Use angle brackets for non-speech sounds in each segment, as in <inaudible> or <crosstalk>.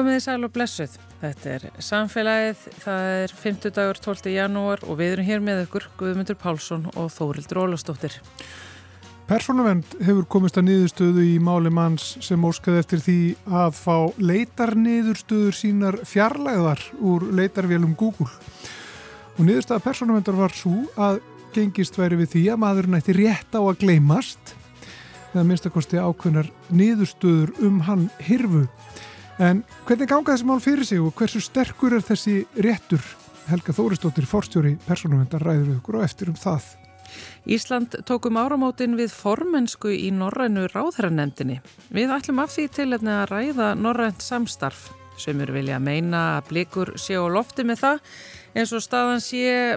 Komið í sæl og blessuð. Þetta er samfélagið, það er 50 dagur 12. janúar og við erum hér með ykkur Guðmundur Pálsson og Þórildur Ólastóttir. Personavend hefur komist að niðurstöðu í máli manns sem óskaði eftir því að fá leitarniðurstöður sínar fjarlæðar úr leitarvélum Google. Og niðurstöða personavendar var svo að gengist væri við því að maður nætti rétt á að gleymast eða minnstakosti ákveðnar niðurstöður um hann hirfu. En hvernig ganga þessi mál fyrir sig og hversu sterkur er þessi réttur? Helga Þóristóttir, forstjóri personavendar ræður ykkur og eftir um það. Ísland tókum áramótin við formensku í Norrænu ráðherranemdini. Við ætlum af því til að ræða Norrænt samstarf sem eru vilja að meina að blikur sé á lofti með það eins og staðan sé,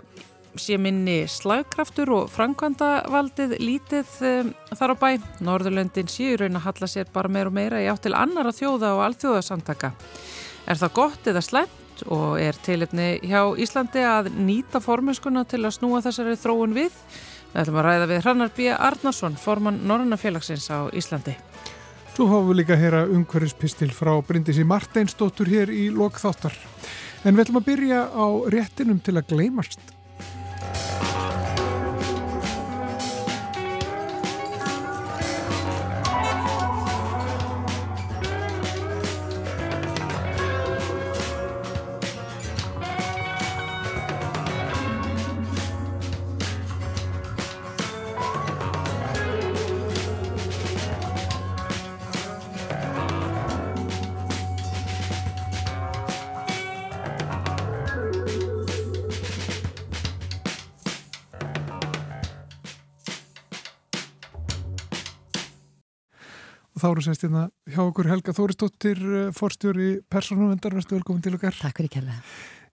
sé minni slagkraftur og framkvæmdavaldið lítið um, þar á bæ. Norðurlöndin séu raun að halla sér bara meir og meira í átt til annara þjóða og alþjóðasandaka. Er það gott eða slemt og er tilitni hjá Íslandi að nýta formenskuna til að snúa þessari þróun við? Við ætlum að ræða við Hrannar B. Arnarsson, formann Norrannafélagsins á Íslandi. Svo fáum við líka að heyra umhverfispistil frá Bryndisi Marteinsdóttur hér í lokþáttar. En við ætlum að byrja á réttinum til að gleymast. Eru sérst hérna hjá okkur Helga Þóristóttir, eh, forstjóri persónuvendar, verðstu velkomin til okkar. Takk fyrir kærlega.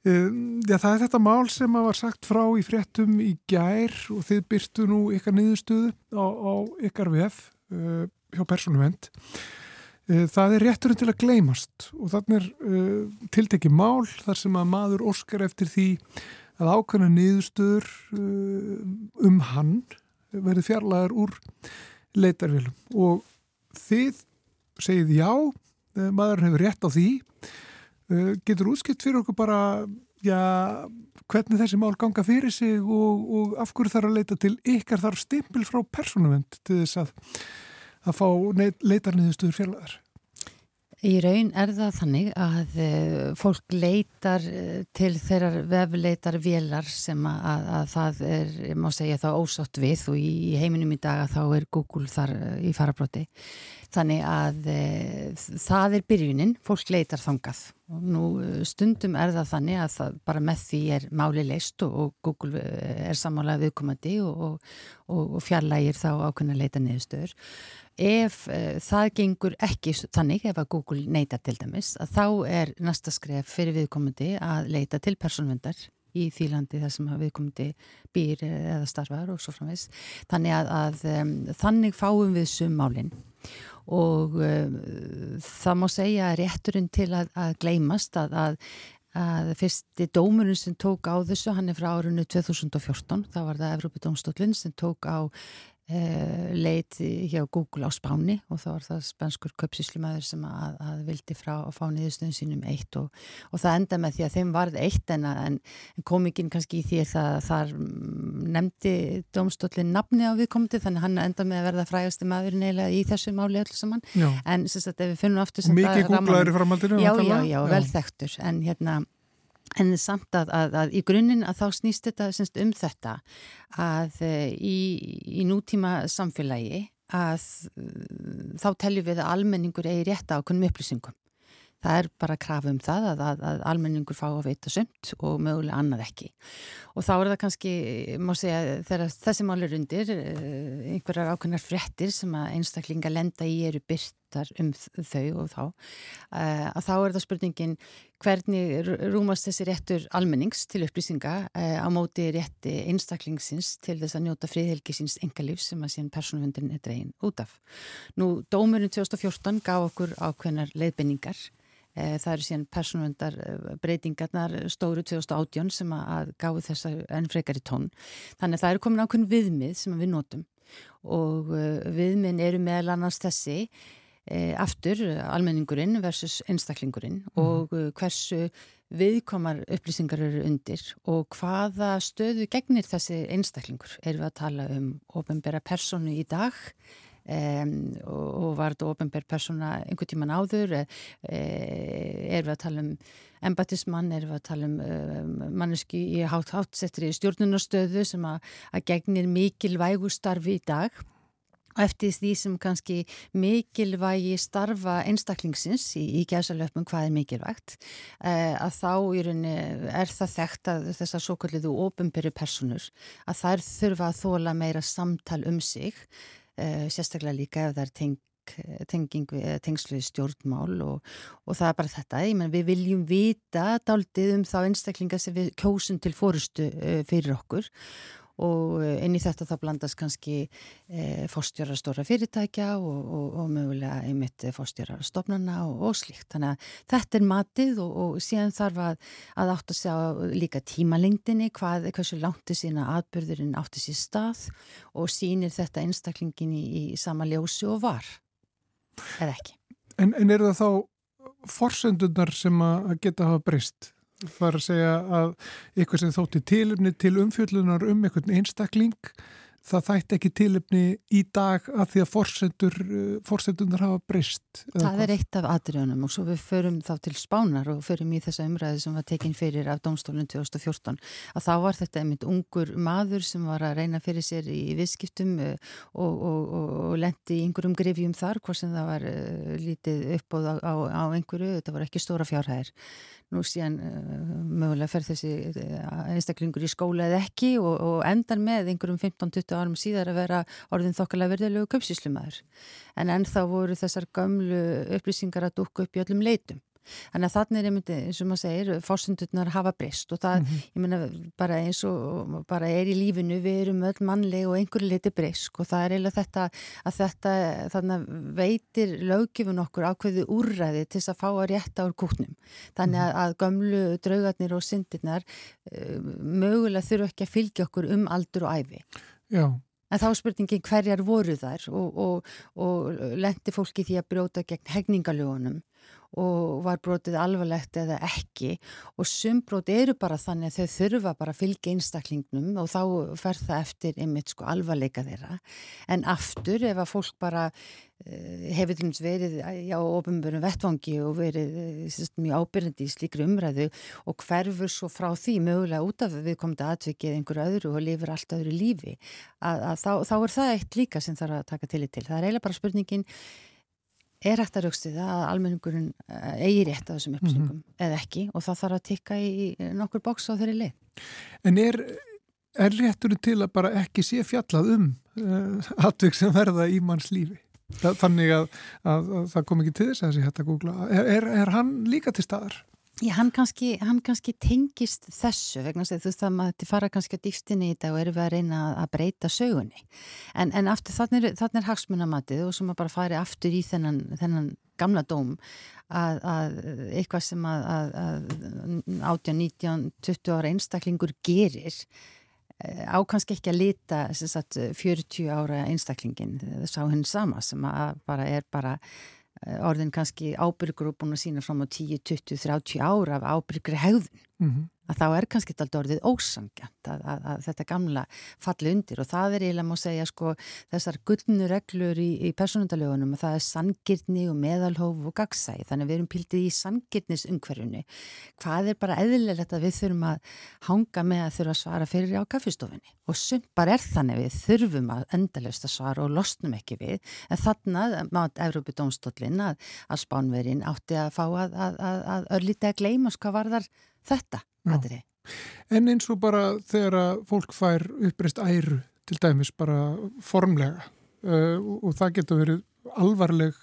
Um, já, það er þetta mál sem var sagt frá í fréttum í gær og þið byrtu nú ykkar niðurstöðu á, á ykkar VF uh, hjá persónuvend. Uh, það er rétturinn til að gleymast og þannig er uh, tiltekið mál þar sem að maður óskar eftir því að ákveðna niðurstöður um hann verði fjarlæðar úr leitarvélum og þið segið já, maður hefur rétt á því. Getur útskipt fyrir okkur bara já, hvernig þessi mál ganga fyrir sig og, og af hverju þarf að leita til ykkar þarf stimpil frá persónuvend til þess að, að fá leitarniðustuður fjarlæðar Í raun er það þannig að fólk leitar til þeirrar vefleitar vélar sem að, að það er, ég má segja það ósátt við og í heiminum í dag að þá er Google þar í farabróti. Þannig að e, það er byrjunin, fólk leitar þangað nú stundum er það þannig að það bara með því er máli leist og, og Google er samálega viðkomandi og, og, og fjarlægir þá ákveðna leita niðurstöður. Ef uh, það gengur ekki þannig, ef að Google neytar til dæmis, að þá er næsta skref fyrir viðkomandi að leita til persónvendar í því landi þar sem viðkomandi býr eða starfar og svo framvegs. Þannig að, að um, þannig fáum við summálinn og um, það má segja rétturinn til að, að gleymast að, að fyrsti dómurinn sem tók á þessu, hann er frá árunnu 2014, þá var það Evrópi Dómstóllin sem tók á leit hjá Google á Spáni og þá var það spanskur köpsíslumæður sem að, að vildi frá að fá niðurstöðun sínum eitt og, og það enda með því að þeim varð eitt en, en komikinn kannski í því að þar nefndi domstólinn nafni á viðkomandi þannig hann enda með að verða frægasti maður neila í þessu máli öllu saman. En sem sagt ef við finnum aftur Mikið Google-aðri framaldinu Já, já, já, vel þekktur. En hérna En samt að, að, að í grunninn að þá snýst þetta semst, um þetta að í, í nútíma samfélagi að þá teljum við að almenningur eigi rétt á okkur upplýsingum. Það er bara að krafa um það að, að, almenningur fá að veita sumt og mögulega annað ekki. Og þá er það kannski, má segja, þegar þessi mál er undir, einhverjar ákveðnar frettir sem að einstaklinga lenda í eru byrtar um þau og þá, að þá er það spurningin hvernig rúmast þessi réttur almennings til upplýsinga á móti rétti einstaklingsins til þess að njóta friðhelgisins engalífs sem að síðan persónuvendin er dregin út af. Nú, dómurinn 2014 gaf okkur ákveðnar leiðbenningar Það eru síðan persónvendar breytingarnar stóru 2018 sem að gáði þessa enn frekar í tón. Þannig að það eru komin ákveðin viðmið sem við notum og viðminn eru meðal annars þessi aftur almenningurinn versus einstaklingurinn mm. og hversu viðkomar upplýsingar eru undir og hvaða stöðu gegnir þessi einstaklingur? Erum við að tala um ofinbæra personu í dag um, og, og var þetta ofinbæra persona einhvern tíman áður? E, erum við að tala um embatismann, erum við að tala um, um manneski í hátt-háttsettri stjórnunarstöðu sem að, gegnir mikilvægustarfi í dag? Og eftir því sem kannski mikilvægi starfa einstaklingsins í, í gæsalöfum hvað er mikilvægt eh, að þá rauninni, er það þekkt að þessar svo kalliðu ofinbyrju personur að þær þurfa að þóla meira samtal um sig eh, sérstaklega líka ef það er teng, tenging, tengslu stjórnmál og, og það er bara þetta. Menn, við viljum vita daldið um þá einstaklinga sem við kjósum til fórustu eh, fyrir okkur og eh, inn í þetta þá blandast kannski e, fórstjóra stóra fyrirtækja og, og, og mögulega einmitt fórstjóra stofnana og, og slíkt. Þannig að þetta er matið og síðan þarf að, að átt að segja líka tímalengdini, hvað, hversu langti sína atbyrðurinn átti sér stað og sínir þetta einstaklingin í, í sama ljósi og var, eða ekki. En, en eru það þá forsöndunar sem að geta hafa breyst? Er að segja að eitthvað sem þótti tilumni til umfjöllunar um einhvern einstakling það þætti ekki tilumni í dag að því að fórsendunar hafa breyst. Það er eitt af atriðunum og svo við förum þá til spánar og förum í þessa umræði sem var tekinn fyrir af Dómstólun 2014 að þá var þetta einmitt ungur maður sem var að reyna fyrir sér í viðskiptum eh, og, og, og, og lendi í einhverjum grifjum þar hvort sem það var uh, lítið uppbóð á, á, á einhverju, þetta var ekki stóra fjárhæðir nú síðan mögulega fer þessi einstaklingur í skóla eða ekki og, og endar með einhverjum 15-20 árum síðar að vera orðin þokkalega verðilegu köpsíslumæður en ennþá voru þessar gömlu upplýsingar að dúka upp í öllum leitum Þannig að þannig er einmitt, eins og maður segir, fórsendurnar hafa breyst og það, mm -hmm. ég menna, bara eins og bara er í lífinu, við erum öll mannleg og einhverju liti breysk og það er eiginlega þetta að þetta, þannig að veitir lögifun okkur ákveði úrræði til þess að fá að rétta úr kútnum. Þannig að, að gömlu draugarnir og syndirnar uh, mögulega þurfu ekki að fylgja okkur um aldur og æfi. Já. En þá spurningin hverjar voru þær og, og, og lendi fólki því að brjóta gegn hegningalögunum og var brotið alvarlegt eða ekki og sumbróti eru bara þannig að þau þurfa bara að fylgja einstaklingnum og þá fer það eftir einmitt sko alvarleika þeirra en aftur ef að fólk bara uh, hefur til dæmis verið á ofinbjörnum vettvangi og verið uh, mjög ábyrgandi í slíkri umræðu og hverfur svo frá því mögulega út af við komum til aðvikið einhverju öðru og lifur allt öðru lífi að, að þá, þá er það eitt líka sem þarf að taka til í til. Það er eiginlega bara spurningin er hægt að raukstu það að almenningurinn eh, eigi rétt á þessum upplýsingum mm -hmm. eða ekki og það þarf að tikka í nokkur bóks á þeirri leið. En er, er rétturinn til að bara ekki sé fjallað um uh, atvik sem verða í manns lífi? Þannig að, að, að það kom ekki til þess að þessi hægt að googla. Er, er, er hann líka til staðar? Já, hann kannski, hann kannski tengist þessu vegna að þú veist að maður fara kannski að dýftin í þetta og eru við að reyna að breyta sögunni. En, en aftur þannig er, er hagsmunamatið og sem að bara fari aftur í þennan, þennan gamla dóm að, að eitthvað sem að, að 18, 19, 20 ára einstaklingur gerir eh, á kannski ekki að lita sagt, 40 ára einstaklingin sá henni sama sem að bara er bara orðin kannski ábyrgur og búin að sína fram á 10, 20, 30 ára af ábyrgri hegðun mm -hmm. Að þá er kannski alltaf orðið ósangjant að, að, að þetta gamla falli undir. Og það er eiginlega má segja sko þessar gullnu reglur í, í personundalögunum að það er sangirni og meðalhóf og gagsæði þannig að við erum pildið í sangirnis umhverjunni hvað er bara eðlilegt að við þurfum að hanga með að þurfa að svara fyrir á kaffestofinni og sumt bara er þannig við þurfum að endalust að svara og losnum ekki við. En þannig að Európi Dómstóllin að, að spánverinn átti að fá að, að örlítið að gleyma sko hvað var þar þetta aðri. En eins og bara þegar að fólk fær uppreist æru til dæmis bara formlega uh, og það getur verið alvarleg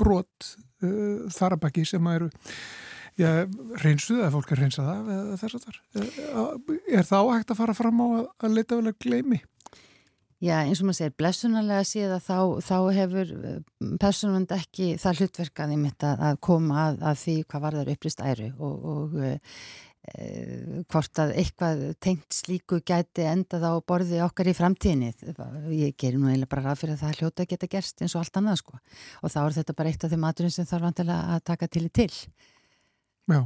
brot uh, þarabæki sem að eru Já, reynsuð að fólk er reynsað af þess að þar. Er það áhægt að fara fram á að, að leita vel að gleimi? Já, eins og maður segir, blessunarlega síðan þá, þá hefur eh, personund ekki það hlutverkaði mitt að, að koma að, að því hvað var þar upplýst æru og, og hvort að eitthvað tengt slíku gæti endað á borði okkar í framtíðinni. Ég gerir nú eiginlega bara rað fyrir að það hljóta geta gerst eins og allt annað sko. Og þá er þetta bara eitt af þeim maturinn sem þarf vantilega að taka til í til. Já,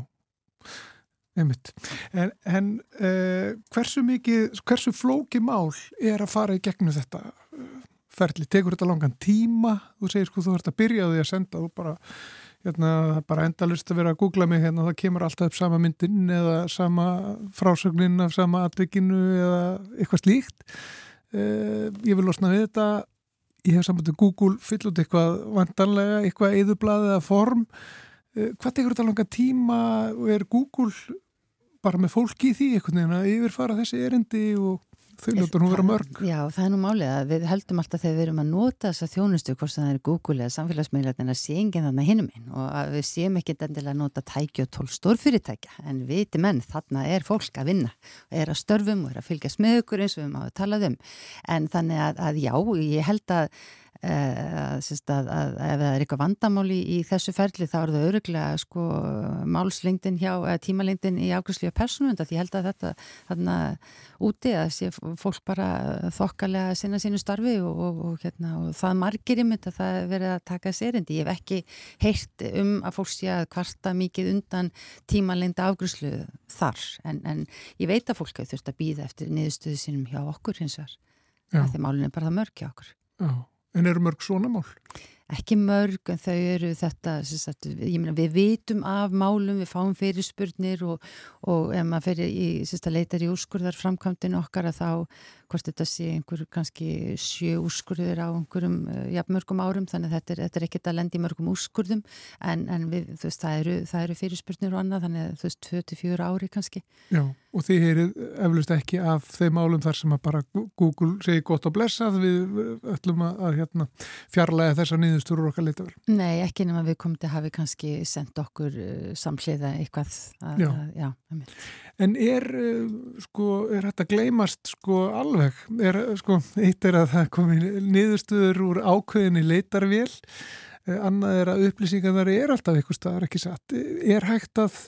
einmitt. En, en uh, hversu mikið hversu flóki mál er að fara í gegnum þetta eh, ferli, tekur þetta langan tíma? Þú segir sko þú ert að byrja því að senda og bara hérna, það er bara endalust að vera að googla mig hérna, það kemur alltaf upp sama myndin eða sama frásögnin af sama atvikinu eða eitthvað slíkt. Uh, ég vil losna við þetta. Ég hef sambandið Google fyll út eitthvað vandanlega, eitthvað eðublað eða form. Uh, hvað tekur þetta langa tíma? Og er Google bara með fólki í því eitthvað neina yfirfara þessi erindi og Þau ljóta nú vera mörg. Já, það er nú málið að við heldum alltaf þegar við erum að nota þessa þjónustu, hvort það er Google eða samfélagsmiðlarinn að sé enginn þannig hinnum einn og að við séum ekki endilega að nota tæki og tól stórfyrirtækja en viti menn, þarna er fólk að vinna og er að störfum og er að fylgjast með ykkur eins og við erum að tala um en þannig að, að já, ég held að Uh, að, að ef það er eitthvað vandamáli í, í þessu ferli þá er það öruglega sko, málslengdin hjá tímalengdin í ákvæmslega persónunda því ég held að þetta þarna úti að sé fólk bara þokkalega sinna sínu starfi og, og, og, hérna, og það margir í mynd að það verið að taka sérindi. Ég hef ekki heyrt um að fólk sé að kvarta mikið undan tímalengda ákvæmslu þar en, en ég veit að fólk hafa þurft að býða eftir niðurstöðu sínum hjá okkur hins vegar. Því málun er bara það mörg hjá okkur. Já. En eru mörg svona mál? Ekki mörg, en þau eru þetta, sagt, meina, við vitum af málum, við fáum fyrirspurnir og, og ef maður fyrir í, sagt, leitar í úrskurðar framkvæmdinn okkar að þá hvort þetta sé einhver kannski sjö úrskurður á einhverjum eh, jafnmörgum árum þannig að þetta er, þetta er ekkert að lendi mörgum úrskurðum en, en við, veist, það eru, eru fyrirspurnir og annað þannig að þú veist 24 ári kannski. Já og þið heyrið eflust ekki af þeim álum þar sem að bara Google segi gott og blessað við öllum að, að hérna, fjarlæga þessa nýðustúrur okkar litafur. Nei ekki nema við komum til að hafi kannski sendt okkur uh, samhliða eitthvað. Að, já. Að, já, en er uh, sko, er þetta gleymast sko alveg alveg. Er, sko, eitt er að það komi niðurstuður úr ákveðinni leitarvél, eh, annað er að upplýsingar þar er alltaf eitthvað staðar ekki satt. Er hægt að,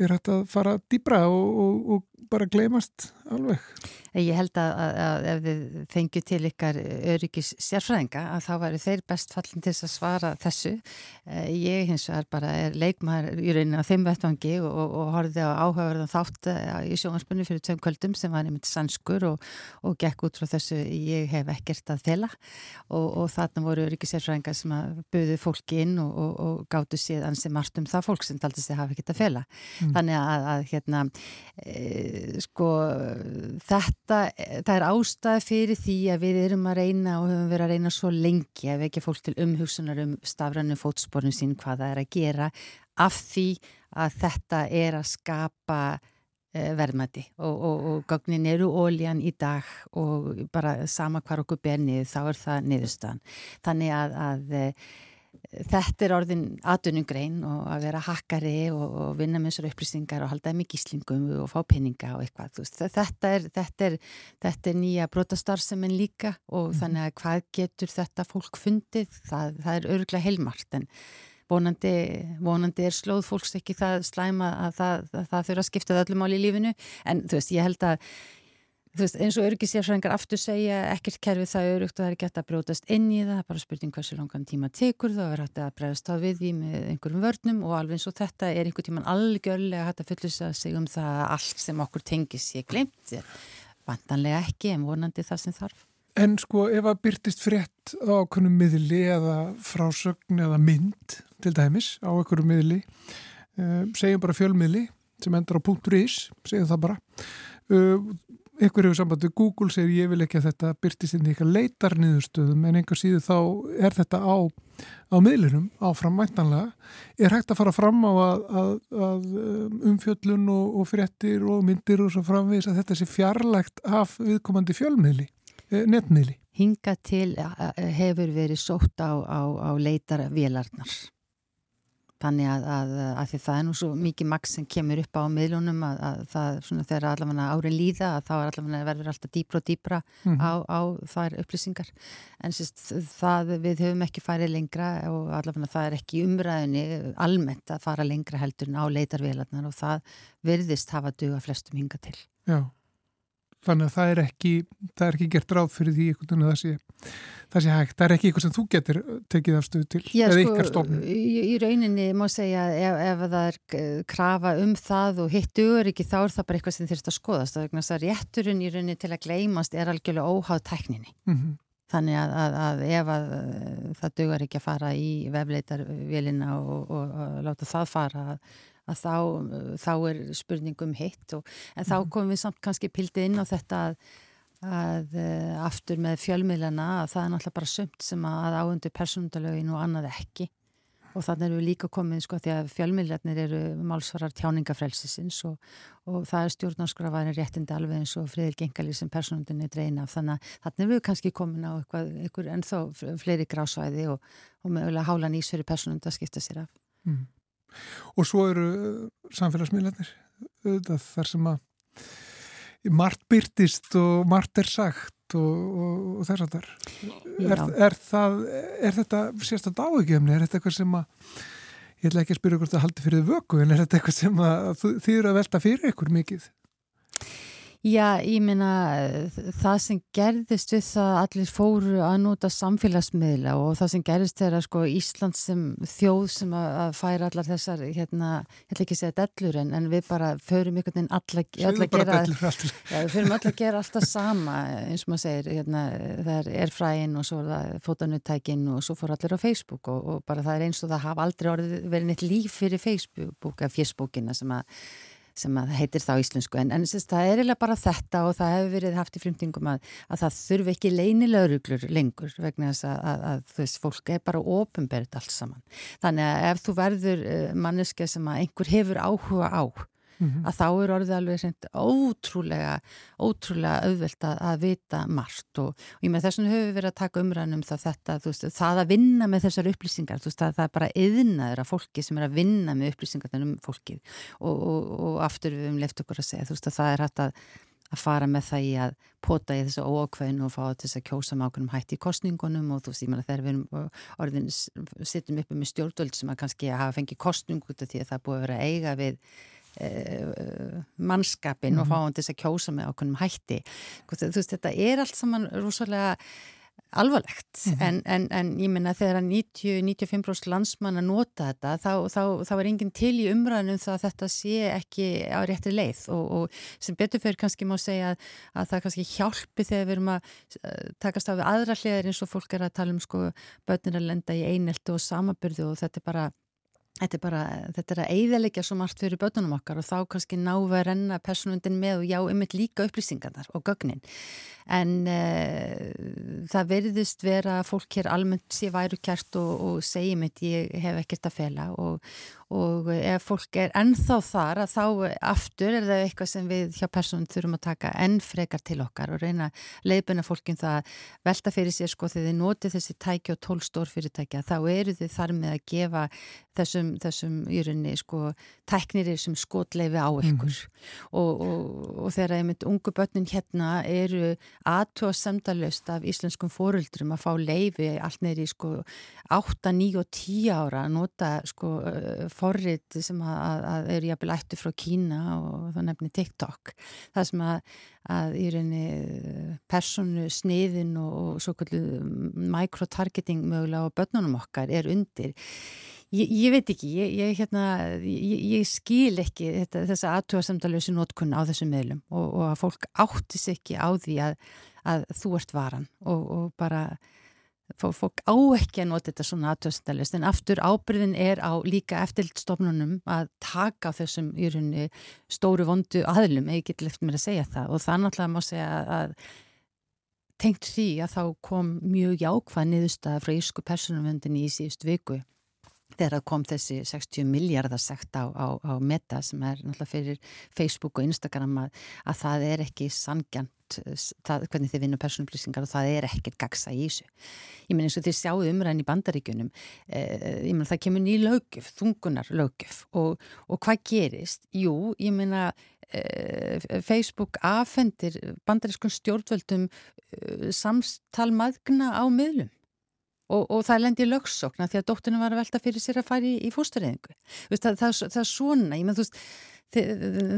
er hægt að fara dýbra og, og, og bara gleymast alveg? Ég held að, að, að ef þið fengju til ykkar öryggis sérfræðinga að þá væri þeir best fallin til að svara þessu. Eh, ég hins vegar bara er leikmaður í rauninu á þeim vettvangi og, og, og horfið á áhugaverðan þátt eh, í sjónarspunni fyrir tveim kvöldum sem var nefnt sannskur og, og gekk út frá þessu ég hef ekkert að fela og þarna voru öryggis sérfræðinga sem buðu fólki inn og gáttu síðan sem margt um það fólk sem taldi sig að hafa ekkert að fela. Mm. Þannig að hérna e, sko þetta það er ástæð fyrir því að við erum að reyna og höfum verið að reyna svo lengi að vekja fólk til umhugsunar um stafrannu fótsporin sín hvað það er að gera af því að þetta er að skapa uh, verðmæti og, og, og gagnin eru óljan í dag og bara sama hvar okkur ber niður þá er það niðurstaðan. Þannig að, að þetta er orðin aðdunungrein og að vera hakkari og, og vinna með þessar upplýsingar og halda með gíslingum og fá peninga og eitthvað veist, þetta, er, þetta, er, þetta er nýja brotastarfsemin líka og mm. þannig að hvað getur þetta fólk fundið? Það, það er öruglega heilmart en vonandi, vonandi er slóð fólks ekki það slæma að það, það, það þurfa að skipta öllum ál í lífinu. En þú veist ég held að Veist, eins og örgisjárfræðingar aftur segja ekkert kerfið það er örugt og það er gett að brótast inn í það, það er bara spurning hversu langan tíma tekur það er hægt að bregðast á við því með einhverjum vörnum og alveg eins og þetta er einhver tíman algjörlega hægt að fullisa sig um það allt sem okkur tengis ég glemt vantanlega ekki en vonandi það sem þarf. En sko ef að byrtist frétt á okkurum miðli eða frásögn eða mynd til dæmis á okkurum miðli uh, segjum bara fjölmiðli sem endar á .is, segjum það bara uh, ykkur hefur samband við Google segir ég vil ekki að þetta byrtist inn í eitthvað leitarniðurstöðum en einhver síðu þá er þetta á, á miðlunum, áfram mæntanlega er hægt að fara fram á að, að, að um, umfjöllun og, og fréttir og myndir og svo framvegis að þetta sé fjarlægt af viðkomandi fjölmiðli, eh, netmiðli? Hinga til hefur verið sótt á, á, á leitarvélarnar þannig að, að, að því það er nú svo mikið maks sem kemur upp á miðlunum að, að það, svona þegar allavega árið líða að þá er allavega verður alltaf dýbra og dýbra mm á, á þær upplýsingar. En sérst það við höfum ekki farið lengra og allavega það er ekki umræðinni almennt að fara lengra heldur en á leitarvélarnar og það verðist hafa duga flestum hinga til. Já þannig að það er ekki, það er ekki gert ráð fyrir því einhvern veginn að það sé, það sé hægt. Það er ekki eitthvað sem þú getur tekið afstöðu til Já, eða sko, ykkar stofnum í, í rauninni má segja ef, ef það er krafa um það og hittu ekki þá er það bara eitthvað sem þurft að skoðast. Það er rétturinn í rauninni til að gleymast er algjörlega óháð tekninni mm -hmm. þannig að, að, að ef að það dugar ekki að fara í vefleitarvélina og, og, og láta það fara að að þá, þá er spurningum hitt og, en þá mhm. komum við samt kannski pildið inn á þetta að, að uh, aftur með fjölmiðlana að það er náttúrulega bara sömt sem að áundur persónundalögin og annað ekki. Og þannig erum við líka komið sko því að fjölmiðlarnir eru málsvarar tjáningafrelsisins og, og það er stjórnarskrafaðin réttindi alveg eins og friðir gengali sem persónundinni dreina þannig að þannig erum við kannski komin á eitthvað, eitthvað ennþá fleiri grásvæði og, og mögulega hála nýs fyrir persónund að skipta sér af. Mm og svo eru uh, samfélagsmiðlarnir þar sem að margt byrtist og margt er sagt og, og, og þess að þar er, er, það, er þetta sérstaklega áhugjumni, er þetta eitthvað sem að ég ætla ekki að spyrja hvort það haldi fyrir vöku en er þetta eitthvað sem að þið eru að velta fyrir ykkur mikið? Já, ég meina það sem gerðist við það að allir fóru að nota samfélagsmiðla og það sem gerðist þegar sko, Ísland sem þjóð sem að, að færa allar þessar, hérna, ég ætla ekki að segja dellur en, en við bara förum einhvern veginn alla, alla gera, ja, við förum alla að gera alltaf sama eins og maður segir, hérna, það er fræinn og svo er það fótanutækinn og svo fór allir á Facebook og, og bara það er eins og það hafa aldrei orðið verið neitt líf fyrir Facebook, eða fjersbókina sem að sem að heitir þá íslensku en, en sérst, það er eiginlega bara þetta og það hefur verið haft í frumtingum að, að það þurfi ekki leinileguruglur lengur vegna þess að, að, að þú veist, fólk er bara ofinberðt allt saman. Þannig að ef þú verður uh, manneska sem að einhver hefur áhuga á mm -hmm. að þá er orðið alveg seint ótrúlega, ótrúlega auðvelt að, að vita margt og, og ég með þessum höfum við verið að taka umræðnum það þetta, veist, það að vinna með þessar upplýsingar, veist, það, er bara yðnaður af fólki sem er að vinna með upplýsingar um fólkið og, og, og aftur við um leift okkur að segja, veist, að það er hægt að að fara með það í að pota í þessu ókvæðinu og fá þess að kjósa með ákveðnum hætti í kostningunum og þú veist, ég menna þegar við orðin sittum uppi með stjórnvöld sem að kannski hafa fengið kostning út af því að það búið að vera eiga við mannskapin mm -hmm. og mhm. fáum þess að kjósa með ákveðnum hætti þú veist þetta er allt saman rosalega alvarlegt mm -hmm. en, en, en ég menna þegar 90-95% landsmann að nota þetta þá, þá, þá er enginn til í umræðinum það að þetta sé ekki á réttri leið og, og sem betur fyrir kannski má segja að, að það kannski hjálpi þegar við erum að uh, takast á við aðra hliðar eins og fólk er að tala um sko börnir að lenda í eineltu og samabyrðu og þetta er bara Þetta er bara, þetta er að eigðalegja svo margt fyrir börnunum okkar og þá kannski ná að renna personundin með og já, eitt líka upplýsingarnar og gögnin. En uh, það veriðist vera að fólk hér almennt sé væru kjært og, og segjum eitt ég hef ekkert að fela og, og ef fólk er ennþá þar að þá aftur er það eitthvað sem við hjá personum þurfum að taka enn frekar til okkar og reyna leifbuna fólkin það velta fyrir sér sko þegar þið notið þessi tæki og tólstór fyrirtækja þá eru þið þar með að gefa þessum, þessum í rauninni sko tæknirir sem skotleifi á ykkur mm. og, og, og þegar einmitt ungu börnin hérna eru aðtóa samtalust af íslenskum fóruldrum að fá leifi allt neyri sko 8, 9 og 10 ára að nota sko forrið sem að, að eru jafnvel ættu frá Kína og þá nefnir TikTok. Það sem að, að í rauninni personu sniðin og, og svo kallu microtargeting mögulega á börnunum okkar er undir. Ég, ég veit ekki, ég, ég, hérna, ég skil ekki þetta, þessa aðtúarsamtalösi nótkunn á þessum meðlum og, og að fólk áttis ekki á því að, að þú ert varan og, og bara fólk á ekki að nota þetta svona aðtöðsendalist en aftur ábyrðin er á líka eftirlitstofnunum að taka þessum í rauninni stóru vondu aðlum, eða ég get lefðt mér að segja það. Og það náttúrulega má segja að, tengt því að þá kom mjög jákvæð niðurstað frá Írsku personumvöndinni í síðust viku þegar það kom þessi 60 miljardar sekt á, á, á meta sem er náttúrulega fyrir Facebook og Instagram að, að það er ekki sangjant það, hvernig þið vinnum persónuplýsingar og það er ekkert gagsa í þessu. Ég menn eins og þið sjáu umræðin í bandaríkunum, eh, ég menn það kemur ný lögjöf, þungunar lögjöf og, og hvað gerist? Jú, ég menna eh, Facebook afhendir bandarískun stjórnvöldum eh, samstalmaðgna á miðlum Og, og það lendi lögsokna því að dóttunum var að velta fyrir sér að fara í, í fóstureyðingu. Það, það, það er svona, ég með þú veist,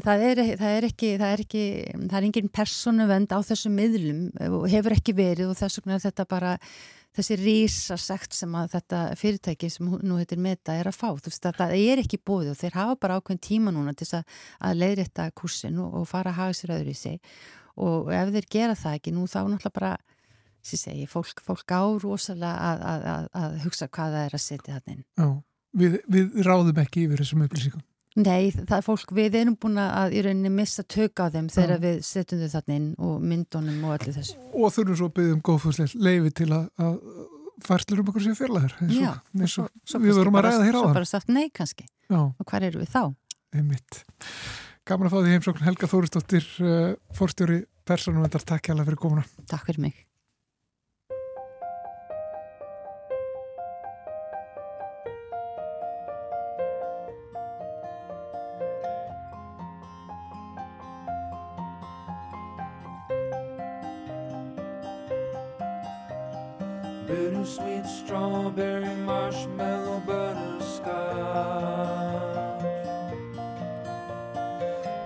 það er, það er ekki, það er ekki, það er engin personu vend á þessum miðlum og hefur ekki verið og þess vegna er þetta bara þessi rísasekt sem að þetta fyrirtæki sem nú heitir Meta er að fá. Þú veist að það er ekki bóðið og þeir hafa bara ákveðin tíma núna til að, að leiðrætta kursin og, og fara að hafa sér öðru í sig og ef þeir gera það ekki nú þá náttúrulega bara sem segi, fólk, fólk á rosalega að, að, að, að hugsa hvað það er að setja þannig. Já, við, við ráðum ekki yfir þessum upplýsingum. Nei, það er fólk, við erum búin að í rauninni missa tök á þeim þegar við setjum þau þannig og myndunum og allir þessu. Og þurfum svo að byggja um góðfúslega leifi til að færslur um okkur sér fjarlæðar eins og, og svo, við vorum að ræða hér á það. Svo bara sagt nei kannski. Já. Og hvað eru við þá? Einmitt. Gaman að fá því heimsókn Helga Þóristóttir, uh, fórstjóri Persónumvendar, takk hjá það fyrir komuna. Takk fyrir mig. Bittersweet strawberry marshmallow butterscotch.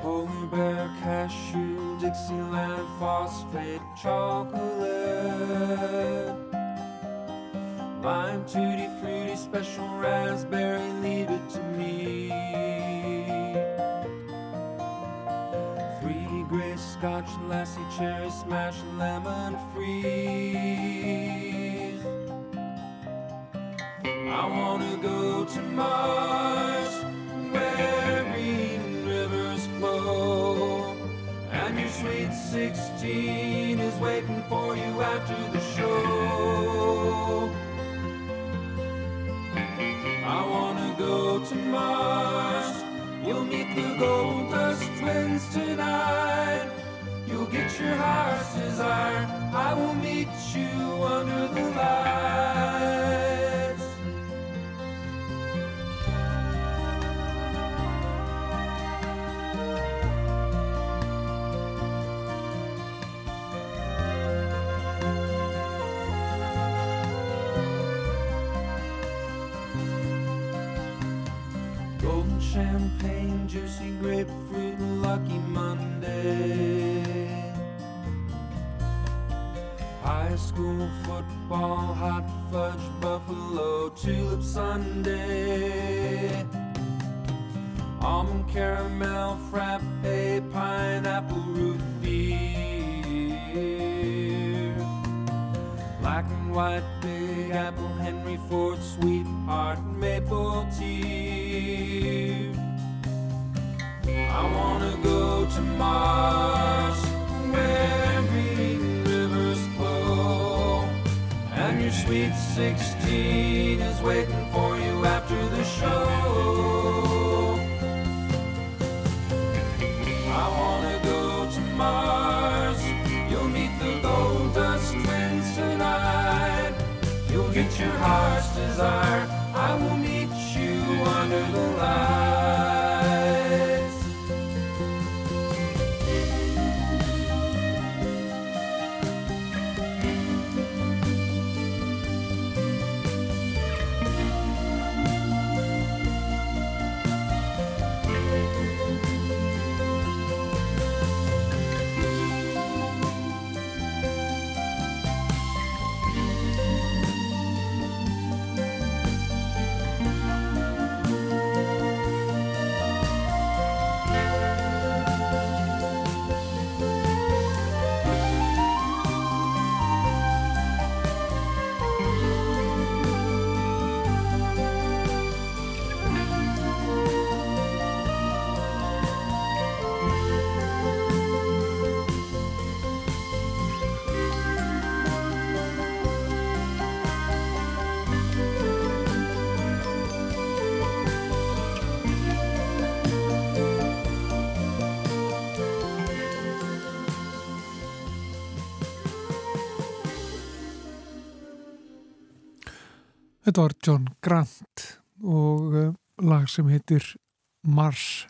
Polar bear cashew dixieland phosphate chocolate. Lime tutti fruity special raspberry leave it to me. Three gray scotch lassie cherry smash lemon free I wanna go to Mars, where green rivers flow, and your sweet 16 is waiting for you after the show. I wanna go to Mars, you'll meet the gold dust twins tonight. You'll get your heart's desire, I will meet you under the light. School football, hot fudge, buffalo, tulip Sunday. Almond caramel, frappe, pineapple root beer. Black and white, big apple, Henry Ford, sweetheart, maple tea. I wanna go to sweet 16 is waiting for you after the show. I wanna go to Mars, you'll meet the gold dust twins tonight. You'll get your heart's desire, Var John Grant og uh, lag sem heitir Mars.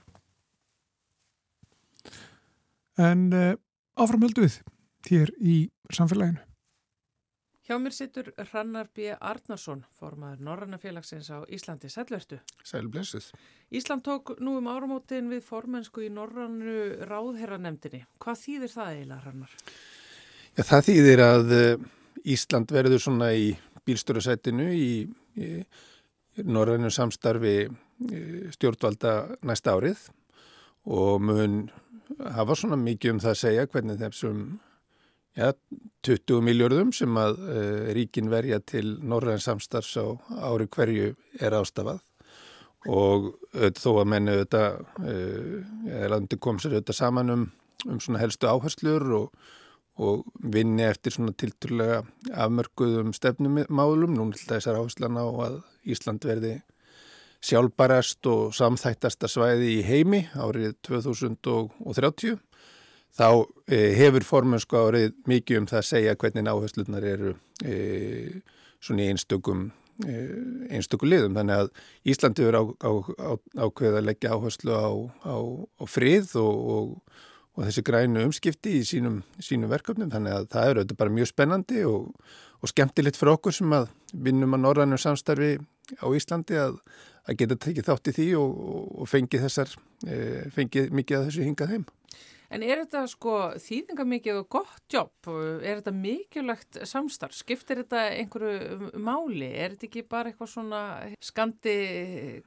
En uh, áframhöldu við hér í samfélaginu. Hjá mér sittur Hrannar B. Arnarsson, formaður Norrannafélagsins á Íslandi. Sælvertu. Ísland tók nú um áramótin við formensku í Norrannu ráðherranemdini. Hvað þýðir það eiginlega, Hrannar? Já, það þýðir að uh, Ísland verður svona í bílstjórasætinu í, í Norrannu samstarfi uh, stjórnvalda næsta árið og mun hafa svona mikið um það að segja hvernig þessum ja, 20 miljörðum sem að uh, ríkin verja til norræn samstarfs á ári hverju er ástafað. Og þó að menni þetta uh, landi kom sér þetta saman um, um svona helstu áherslur og, og vinni eftir svona tilturlega afmörkuðum stefnumálum, nú til þessar áherslana á að Ísland verði sjálfbarast og samþættasta svæði í heimi árið 2030 þá e, hefur formönsku árið mikið um það að segja hvernig áherslunar eru e, svona í einstökum e, einstöku liðum. Þannig að Íslandi verður á, á, á, ákveð að leggja áherslu á, á frið og, og, og þessi grænu umskipti í sínum, sínum verkefnum. Þannig að það eru bara mjög spennandi og, og skemmtilegt fyrir okkur sem að vinnum að norrænum samstarfi á Íslandi að, að geta tekið þátt í því og fengið þessar, fengið mikið af þessu hingað heim. En er þetta sko þýðinga mikið og gott jobb? Er þetta mikilvægt samstarf? Skiptir þetta einhverju máli? Er þetta ekki bara eitthvað svona skandi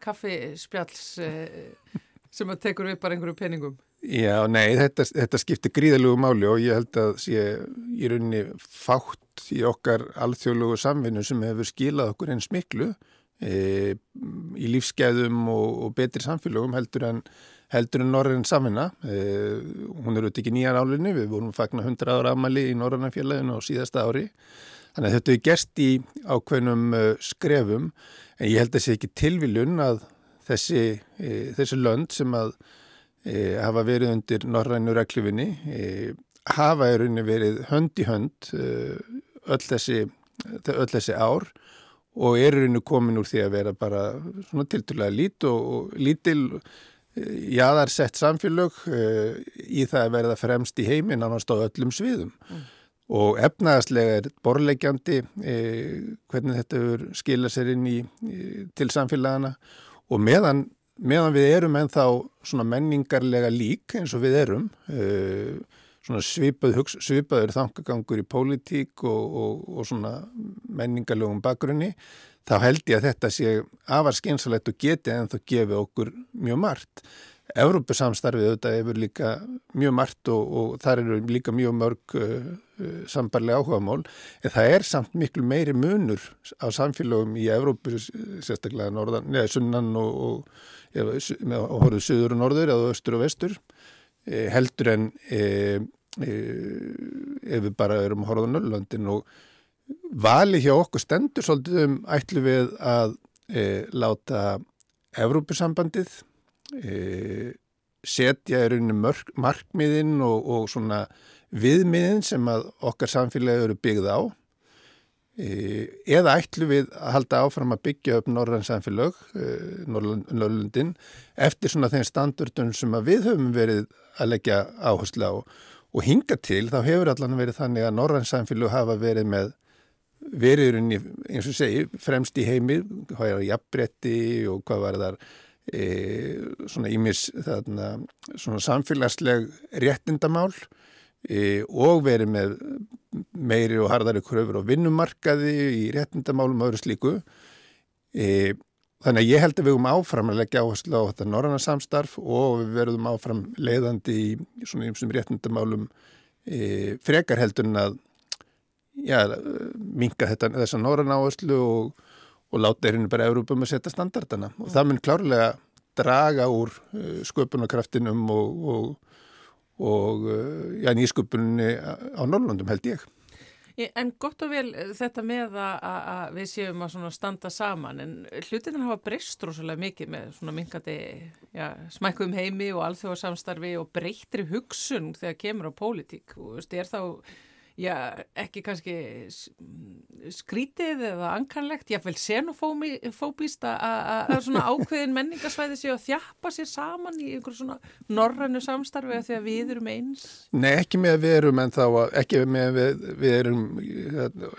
kaffispjalls sem að tekur við bara einhverju peningum? Já, nei, þetta, þetta skiptir gríðalugu máli og ég held að sé í rauninni fátt í okkar alþjóðlugu samvinnu sem hefur skilað okkur eins miklu e, í lífsgæðum og, og betri samfélögum heldur en en Norröðin samina. Eh, hún er auðvitað ekki nýjar álinni, við vorum fagnar 100 ára amali í Norröðinfélaginu á síðasta ári. Þannig að þetta er gerst í ákveðnum uh, skrefum en ég held að sé ekki tilviljun að þessi, e, þessi lönd sem að e, hafa verið undir Norröðinu reklifinni e, hafa í rauninni verið hönd í hönd öll þessi, öll þessi ár og er í rauninni komin úr því að vera bara svona tilturlega lít og, og lítil jaðarsett samfélög uh, í það að verða fremst í heiminn annars á öllum sviðum mm. og efnaðaslega er borlegjandi uh, hvernig þetta skilja sér inn í, uh, til samfélagana og meðan, meðan við erum ennþá svona menningarlega lík eins og við erum svona svipað, svipaður þangagangur í pólitík og, og, og svona menningarlegum bakgrunni þá held ég að þetta sé afar skynsalegt og geti en þá gefi okkur mjög margt. Európusamstarfið auðvitað hefur líka mjög margt og, og þar eru líka mjög mörg uh, uh, sambarlega áhuga mál en það er samt miklu meiri munur á samfélagum í Európu sérstaklega norðan, neða sunnan og, og, og horfið söður og norður eða östur og vestur eh, heldur en eh, eh, ef við bara erum að horfa á Nörlundin og vali hjá okkur stendur svolítið um ætlu við að e, láta Evrópusambandið e, setja í rauninu markmiðin og, og svona viðmiðin sem að okkar samfélagi eru byggð á. e, eða ætlu við að halda áfram að byggja upp norðan samfélag e, Norrlundin eftir svona þeim standardun sem við höfum verið að leggja áherslu á. Og hinga til þá hefur allan verið þannig að norðan samfélag hafa verið með verið eins og segi fremst í heimi, hvað er jafnbretti og hvað var þar e, svona ímis þarna, svona samfélagsleg réttindamál e, og verið með meiri og hardari kröfur og vinnumarkaði í réttindamálum og öðru slíku. E, þannig að ég held að við erum áfram að leggja áherslu á þetta norranna samstarf og við verðum áfram leiðandi í svona ímsum réttindamálum e, frekar heldur en að já, minga þetta þessa norran áherslu og, og láta hérna bara Európum að setja standardana. Og það mun klárlega draga úr uh, sköpunarkraftinum og, og, og uh, já, nýsköpunni á Norrlundum held ég. En gott og vel þetta með að við séum að standa saman en hlutin hafa breyst rosalega mikið með minkandi smækkum heimi og alþjóðarsamstarfi og breytri hugsun þegar kemur á pólitík og er þá já, ekki kannski skrítið eða ankanlegt, jáfnveil xenofóbist að svona ákveðin menningasvæði séu að þjappa sér saman í einhverjum svona norrannu samstarfi að því að við erum eins? Nei, ekki með að við erum en þá ekki með við, við erum,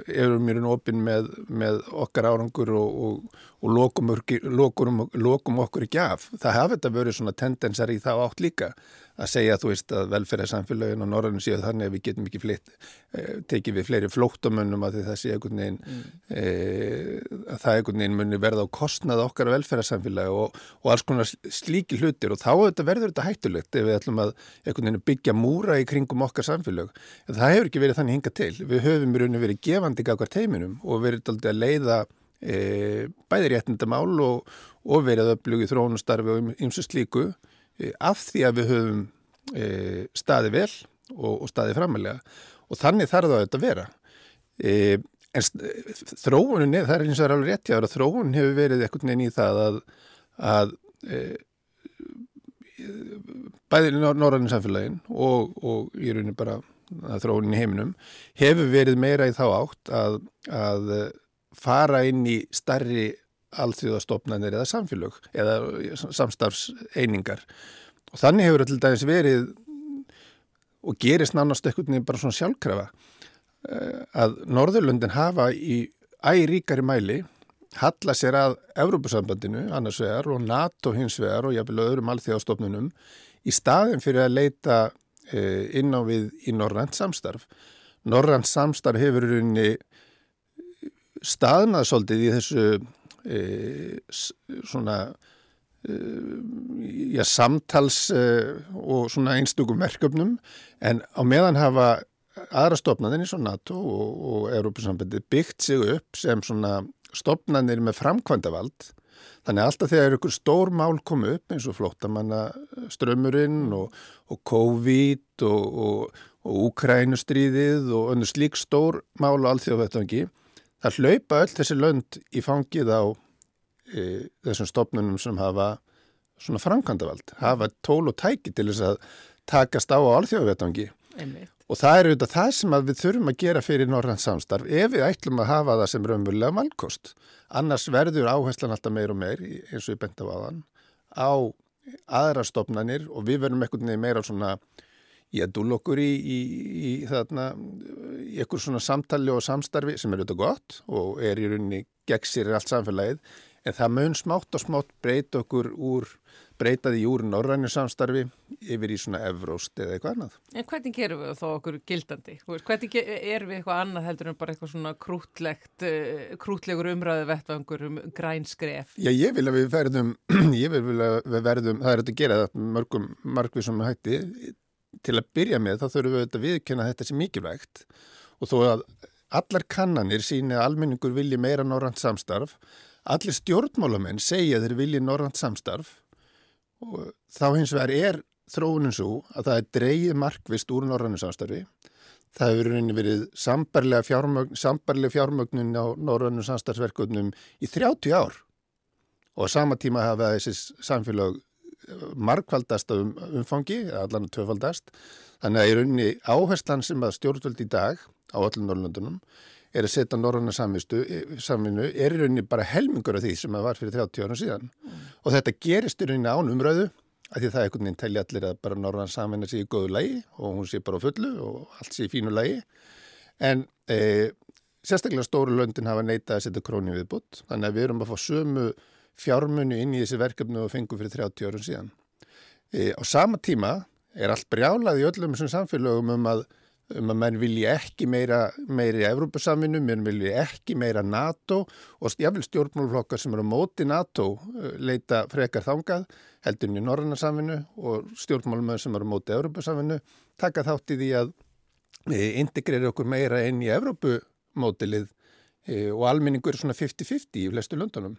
erum mjög opinn með, með okkar árangur og, og, og lokum, lokum, lokum okkur ekki af. Það hafi þetta verið svona tendensar í þá átt líka að segja þú veist að velferðarsamfélagin og norðanum séu þannig að við getum ekki flitt, eh, tekið við fleiri flóttamönnum að það sé einhvern veginn mm. eh, að það einhvern veginn muni verða á kostnað okkar velferðarsamfélagi og, og alls konar slíki hlutir og þá þetta, verður þetta hættulegt ef við ætlum að einhvern veginn byggja múra í kringum okkar samfélag. En það hefur ekki verið þannig hinga til. Við höfum í rauninu verið gefandi gafkvar teiminum og verið aldrei að leiða eh, bæði réttindamál og, og verið öflugið þrónustarfi og ymsu slíku Eh, af því að við höfum e, staði vel og, og staði framalega og þannig þarf það að vera. E, en þróunin, það er eins og það er alveg rétt jáður að þróunin hefur verið ekkert neina í það að, að bæðið norðanins samfélagin og, og í rauninni bara þróunin í heiminum hefur verið meira í þá átt að, að fara inn í starri alþjóðastofnanir eða samfélög eða samstarfseiningar. Og þannig hefur til dæmis verið og gerist nánast ekkert bara svona sjálfkrafa eh, að Norðurlundin hafa í æríkari mæli halla sér að Evrópusambandinu annars vegar og NATO hins vegar og jáfnvel öðrum alþjóðastofnunum í staðin fyrir að leita eh, inn á við í Norrand samstarf. Norrand samstarf hefur staðnað svolítið í þessu svona e, já, samtals e, og svona einstökum verkefnum en á meðan hafa aðra stopnarnir eins og NATO og, og Európa-sambandi byggt sig upp sem svona stopnarnir með framkvæmdavald Þannig að alltaf þegar ykkur stór mál komu upp eins og flóttamannaströmmurinn og, og COVID og, og, og Ukrænustríðið og önnur slík stór mál á alþjóðvettangi það hlaupa öll þessi lönd í fangið á e, þessum stopnunum sem hafa svona framkvæmdavald, hafa tól og tæki til þess að takast á á alþjóðvetangi og það er auðvitað það sem við þurfum að gera fyrir Norrlands samstarf ef við ætlum að hafa það sem raunverulega valkost. Annars verður áherslan alltaf meir og meir eins og ég bent á aðan á aðra stopnanir og við verðum nefnir meira svona að dúl okkur í, í, í þarna, í ekkur svona samtali og samstarfi sem er auðvitað gott og er í rauninni gegn sér allt samfélagið en það mun smátt og smátt breyta okkur úr, breytaði í úr norrænir samstarfi yfir í svona evróst eða eitthvað annað. En hvernig gerum við þá okkur gildandi? Hvernig erum við eitthvað annað heldur en bara eitthvað svona krútlegt, eh, krútlegur umræðu vettvangur um grænskref? Já, ég vil að við verðum, <clears throat> ég vil að við verðum, það er þetta að gera það mörgum, margvið sem hætti til að byrja með þá þurfum við að viðkjöna þetta sem mikilvægt og þó að allar kannanir síni að almenningur vilji meira norrand samstarf, allir stjórnmálamenn segja þeir vilji norrand samstarf og þá hins vegar er þróunin svo að það er dreyið markvist úr norrannu samstarfi. Það hefur verið sambarlega fjármögn, fjármögnun á norrannu samstarfsverkefnum í 30 ár og á sama tíma hafa þessi samfélag markvaldast af um, umfangi, allan tvöfaldast. Þannig að í rauninni áherslan sem að stjórnvöld í dag á öllum Norrlöndunum er að setja Norranna samvinnu er í rauninni bara helmingur af því sem að var fyrir 30 árum síðan. Mm. Og þetta gerist í rauninni án umröðu að því það er einhvern veginn telli allir að bara Norranna samvinna sé í góðu lægi og hún sé bara á fullu og allt sé í fínu lægi. En e, sérstaklega stóru löndin hafa neitað að setja króni viðbútt. Þannig að við erum að fá sömu fjármunni inn í þessi verkefnu og fengu fyrir 30 árum síðan. E, á sama tíma er allt brjálað í öllum þessum samfélögum um að, um að menn vilji ekki meira, meira í Evrópasaminu, menn vilji ekki meira NATO og jáfnvel stjórnmálflokkar sem eru móti NATO e, leita frekar þangað, heldurinn í Norrannarsaminu og stjórnmálumöður sem eru móti Evrópasaminu taka þátt í því að e, integrera okkur meira inn í Evrópumótilið og almenningur svona 50-50 í flestu löndunum.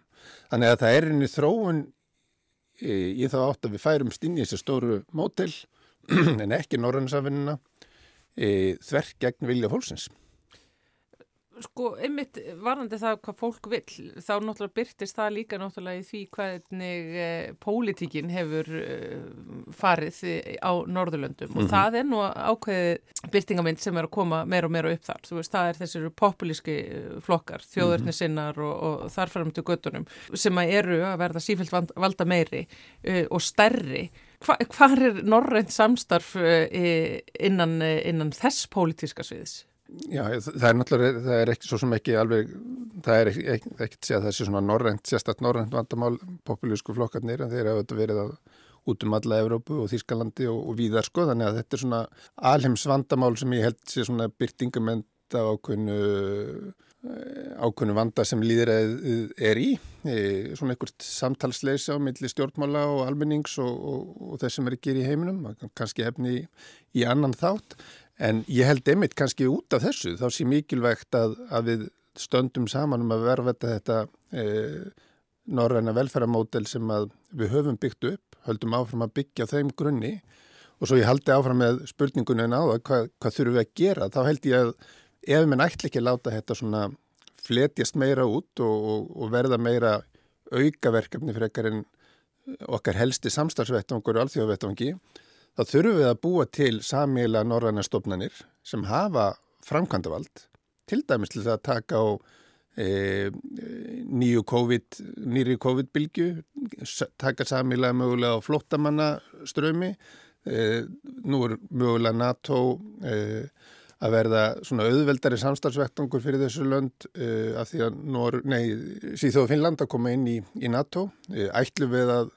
Þannig að það er einni þróun e, í þá átt að við færum stinn í þessu stóru mótel <clears throat> en ekki norrannsafinnina e, þverk gegn vilja fólksins. Sko, einmitt varandi það hvað fólk vil, þá náttúrulega byrtist það líka náttúrulega í því hvernig eh, pólitíkin hefur eh, farið á Norðurlöndum mm -hmm. og mhm. það er nú ákveðið byrtingamind sem er að koma meira og meira upp þar. Þú veist, það er þessir populíski eh, flokkar, þjóðurnisinnar og, og þarfærum til göttunum sem eru að verða sífælt valda meiri eh, og stærri Hva, hvað er norrænt samstarf eh, innan, innan þess pólitíska sviðis? Já, það er náttúrulega, það er ekki svo sem ekki alveg, það er ekki, að segja að þessi svona norrænt, sérstaklega norrænt vandamál populísku flokkarnir en þeir hafa verið að út um alla Evrópu og Þýskalandi og, og víðar sko þannig að þetta er svona alheims vandamál sem ég held sé svona byrtingament af ákveðnu eh, ákveðnu vanda sem líðræðið er í. E, svona einhvert samtalsleisa á milli stjórnmála og almennings og, og, og þess sem er ekki í heiminum kannski hefni í, í annan þátt En ég held einmitt kannski út af þessu, þá sé mikilvægt að, að við stöndum saman um að verfetta þetta e, norræna velferðamódel sem við höfum byggt upp, höldum áfram að byggja þeim grunni. Og svo ég haldi áfram með spurningunum á það, hvað, hvað þurfum við að gera, þá held ég að ef við nætti ekki að láta þetta svona fletjast meira út og, og, og verða meira aukaverkefni fyrir ekkar en okkar helsti samstagsvettangur og alþjóðavettangi, þá þurfum við að búa til samíla norræna stofnanir sem hafa framkvæmdavald, til dæmis til það að taka á e, nýju COVID, nýri COVID-bylgu, taka samíla mögulega á flottamannaströmi, e, nú er mögulega NATO e, að verða svona auðveldari samstarfsvektangur fyrir þessu lönd uh, af því að síðan Finnland að koma inn í, í NATO. Uh, ætlu við að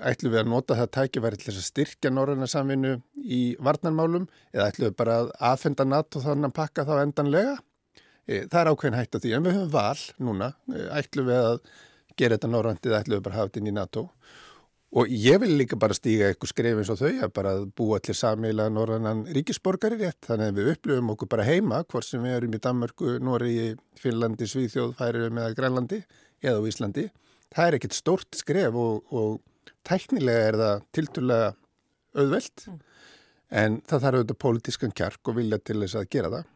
ætlum við að nota það tækifæri til þess að styrkja norræna samvinnu í varnarmálum eða ætlum við bara að aðfenda NATO þannig að pakka þá endanlega? E, það er ákveðin hægt af því en við höfum val núna, e, ætlum við að gera þetta norrandið, ætlum við bara að hafa þetta inn í NATO og ég vil líka bara stíga eitthvað skref eins og þau að bara búa til samíla norrannan ríkisborgari rétt þannig að við upplifum okkur bara heima hvort sem við erum í Danmarku, Nóri, Finnlandi, Svíþjóð, Færiðum eða Íslandi. Það er ekkert stort skref og, og tæknilega er það tilturlega auðvelt mm. en það þarf auðvitað pólitískan kjark og vilja til þess að gera það.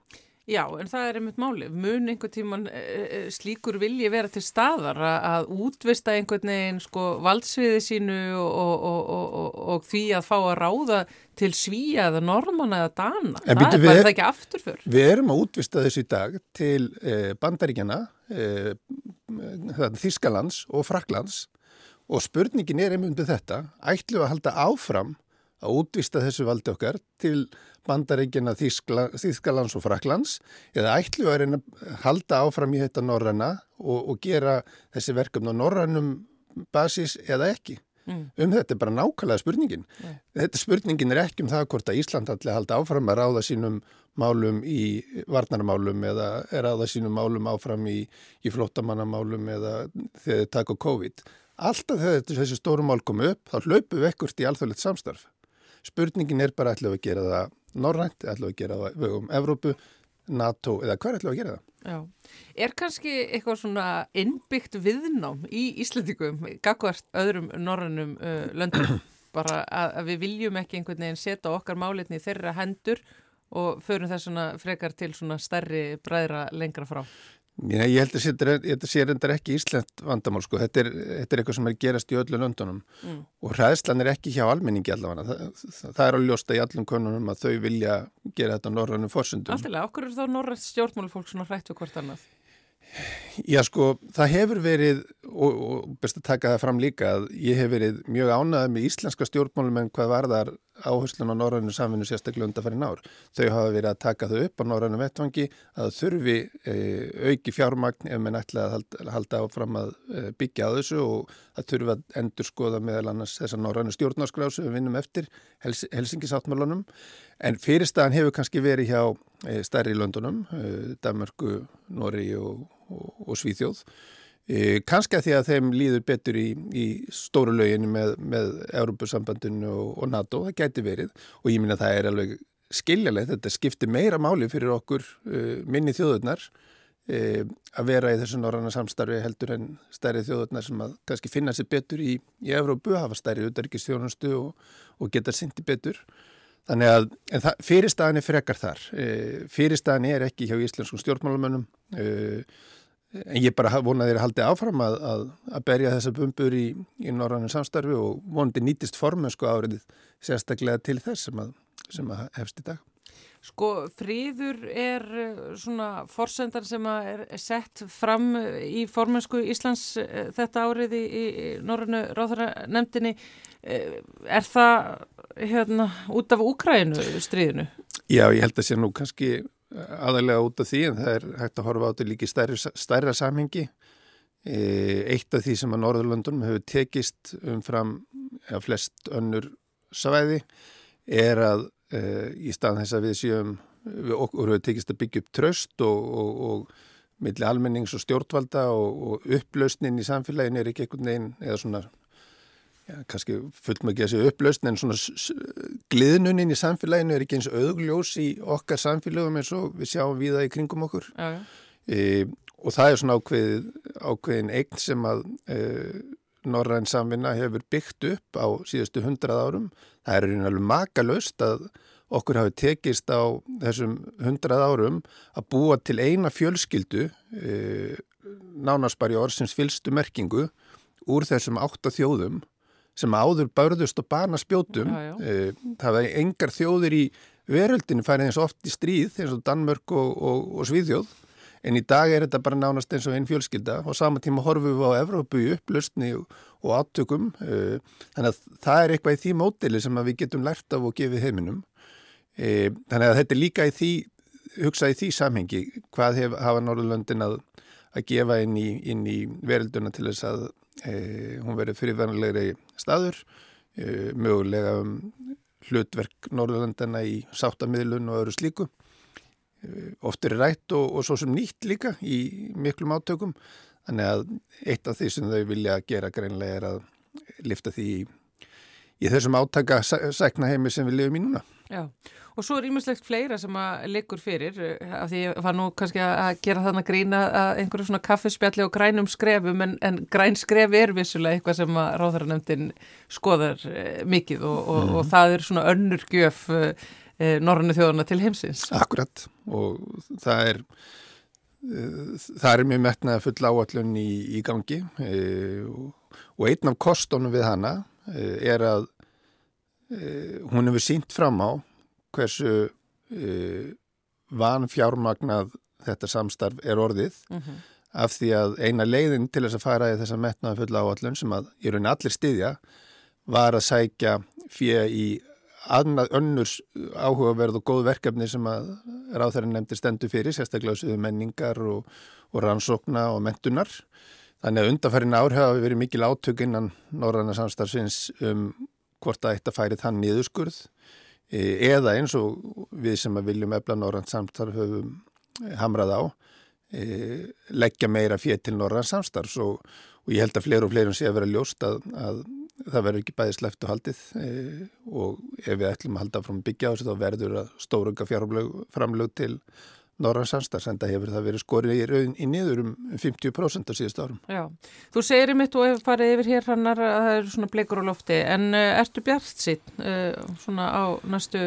Já, en það er einmitt máli. Mun einhvern tíman e, e, slíkur vilji vera til staðar að útvista einhvern veginn sko valdsviði sínu og, og, og, og því að fá að ráða til svíja eða normanna eða dana. En það er bara er, ekki aftur fyrr. Við erum að útvista þessu í dag til e, bandaríkjana, e, Þískalands og Fraklands Og spurningin er einmitt um þetta, ætlum við að halda áfram að útvista þessu valdi okkar til bandaríkina Þýskalands og Fraklands eða ætlum við að halda áfram í þetta norranna og, og gera þessi verkefn á norrannum basis eða ekki. Mm. Um þetta er bara nákvæmlega spurningin. Yeah. Þetta spurningin er ekki um það hvort að Ísland allir halda áfram að ráða sínum málum í varnarmálum eða ráða sínum málum áfram í, í flottamannamálum eða þegar þið taka COVID. Alltaf þegar þessi stórum mál komu upp, þá hlaupum við ekkert í alþjóðlegt samstarf. Spurningin er bara ætlum við að gera það norrænt, ætlum við að gera það um Evrópu, NATO eða hver ætlum við að gera það? Já. Er kannski eitthvað svona innbyggt viðnám í Íslandingum, gagvart öðrum norrannum uh, löndum, <clears throat> bara að, að við viljum ekki einhvern veginn setja okkar málitni í þeirra hendur og förum það svona frekar til svona stærri bræðra lengra frá? Já, ég held að þetta sé reyndar ekki Ísland vandamál sko, þetta er, þetta er eitthvað sem er gerast í öllu löndunum mm. og hræðslan er ekki hjá almenningi allavega, það, það, það er á ljósta í allum konunum að þau vilja gera þetta norrannum fórsundum. Alltilega, okkur er þá norrann stjórnmálufólk svona hrætt við hvort annað? Já sko, það hefur verið og, og best að taka það fram líka að ég hef verið mjög ánæðið með íslenska stjórnmálum en hvað var þar áherslun á norrannu samfunnu sérstaklega undanfæri nár. Þau hafa verið að taka þau upp á norrannu vettvangi að þurfi e, auki fjármagn ef mann ætla að halda, halda áfram að e, byggja á þessu og að þurfi að endur skoða meðal annars þessa norrannu stjórnarskrásu við vinnum eftir Hels Helsingisáttmálunum en fyrirstaðan hefur kannski verið hjá e, stærri löndunum, e, Danmarku, Nóri og, og, og Svíþjóð E, Kanski að því að þeim líður betur í, í stóru löginu með, með Europasambandinu og, og NATO, það gæti verið og ég minna að það er alveg skiljalegt, þetta skiptir meira máli fyrir okkur uh, minni þjóðurnar uh, að vera í þessu norranna samstarfi heldur en stærri þjóðurnar sem að kannski finna sér betur í, í Európu, hafa stærri auðverkistjónustu og, og geta syndi betur. Þannig að það, fyrirstaðan er frekar þar. E, fyrirstaðan er ekki hjá íslenskum stjórnmálamönnum e, en ég bara vonaði að haldi áfram að, að, að berja þessa bumbur í, í norrannum samstarfi og vonandi nýtist formensku áriðið sérstaklega til þess sem að, sem að hefst í dag. Sko fríður er eh, svona forsendar sem er sett fram í formensku Íslands eh, þetta árið í, í Norrannu ráðhverja eh, Er það hérna út af Úkrænu stríðinu? Já, ég held að sé nú kannski aðalega út af því en það er hægt að horfa á þetta líki stærra, stærra samhengi. Eitt af því sem að Norðurlöndunum hefur tekist umfram ja, flest önnur svæði er að uh, í stað þess að við séum við okkur hefur tekist að byggja upp tröst og, og, og milli almennings og stjórnvalda og, og upplausnin í samfélagin er ekki einhvern veginn eða svona já, kannski fullmækja þessi upplausnin en svona gliðnunin í samfélaginu er ekki eins auðgljós í okkar samfélagum eins og við sjáum við það í kringum okkur já, já. E, og það er svona ákveð, ákveðin eign sem að e, Norræn samvinna hefur byggt upp á síðustu hundrað árum. Það er einhvern veginn makalöst að okkur hafi tekist á þessum hundrað árum að búa til eina fjölskyldu, e, nánast bara í orðsins fylstu merkingu, úr þessum átta þjóðum sem áður börðust og bana spjótum. Já, já. Það var engar þjóðir í veröldinu færið eins og oft í stríð, eins og Danmörk og, og, og Svíðjóð En í dag er þetta bara nánast eins og einn fjölskylda og saman tíma horfum við á Evrópu í upplustni og, og áttökum. Eh, þannig að það er eitthvað í því mótili sem við getum lært af og gefið heiminum. Eh, þannig að þetta er líka í því, hugsa í því samhengi hvað hef, hafa Norðurlöndin að, að gefa inn í, inn í verilduna til þess að hún verið fyrirverðanlegri staður, e, mögulega um hlutverk Norðurlöndina í sáttamidlun og öðru slíku. Eh, oft er rætt og, og svo sem nýtt líka í miklum átökum þannig að eitt af því sem þau vilja gera greinlega er að lifta því í, í þessum átaka sækna heimi sem við lifum í núna Já, og svo er ímestlegt fleira sem að liggur fyrir eh, af því ég var nú kannski að gera þannig að grína að einhverju svona kaffespjalli og grænum skrefum en, en græn skref er vissulega eitthvað sem að ráðhverjarnefndin skoðar eh, mikið og, og, mm. og það er svona önnur gjöf e, norrannu þjóðuna til heimsins. Akkurat og það er það er mjög metnað full áallun í, í gangi og, einn af kostunum við hana er að hún hefur sínt fram á hversu e, van fjármagnað þetta samstarf er orðið mm -hmm. af því að eina leiðin til þess að fara í þessa metnaða fulla áallun sem að í raunin allir styðja var að sækja fyrir í annað önnurs áhugaverð og góð verkefni sem að ráþærin nefndir stendur fyrir, sérstaklega þessu menningar og, og rannsókna og mentunar. Þannig að undanfærin ár hafa verið mikil átök innan Norranna samstarfsins um hvort að eitt að færi þann niðurskurð e, eða eins og við sem að viljum efla Norrann samstarf höfum hamrað á e, leggja meira fér til Norrann samstarfs. Og, og ég held að fleiri og fleirum sé að vera ljóst að, að það verður ekki bæði sleppt og haldið e, og ef við ætlum að halda frá byggja á þessu þá verður að stórunga fjárframlög til En það hefur það verið skorið í, í niður um 50% á síðust árum. Já, þú segir í mitt og hefur farið yfir hér hannar að það eru svona bleikur á lofti en uh, ertu bjart sitt uh, svona á næstu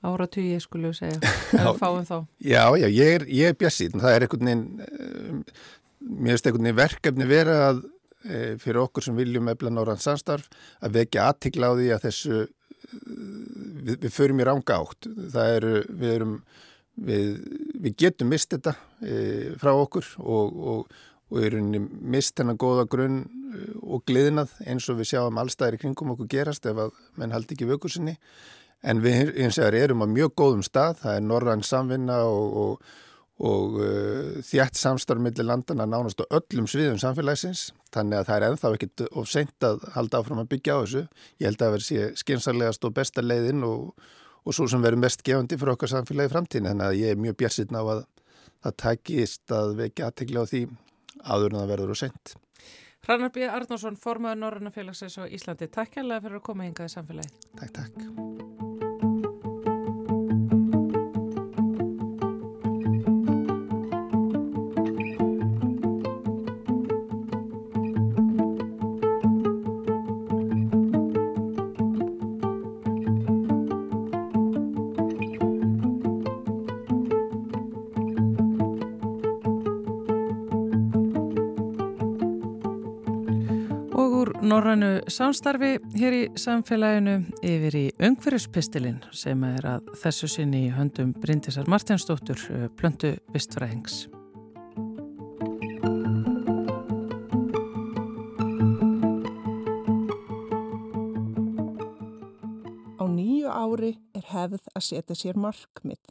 áratugji skulum segja, <laughs> eða fáum þá? Já, já, ég er, er bjart sitt en það er einhvern veginn, uh, mér finnst einhvern veginn verkefni vera að E, fyrir okkur sem viljum efla Norrann samstarf að vekja aðtikla á því að þessu við, við förum í ranga átt það eru, við erum við, við getum mist þetta e, frá okkur og, og, og erum mist hennar góða grunn e, og gliðnað eins og við sjáum allstæðir kringum okkur gerast ef að menn haldi ekki vökusinni en við eins og erum á mjög góðum stað, það er Norrann samvinna og, og uh, þjætt samstarfmiðli landana nánast á öllum sviðum samfélagsins þannig að það er enþá ekkit of seint að halda áfram að byggja á þessu. Ég held að það verði skynsalegast og besta leiðin og, og svo sem verður mest gefandi fyrir okkar samfélagi framtíðin þannig að ég er mjög björnsinn á að það takist að vekja aðtegla á því aður en það verður og seint. Hrannar B. Arnánsson, formadur Norranna félagsins og Íslandi, takk kærlega fyrir að koma hingað í samfélagi Takk, takk norrænu samstarfi hér í samfélaginu yfir í Ungverðispistilinn sem er að þessu sinni í höndum Bryndisar Martinsdóttur, plöndu vistfræðings. Á nýju ári er hefð að setja sér markmið.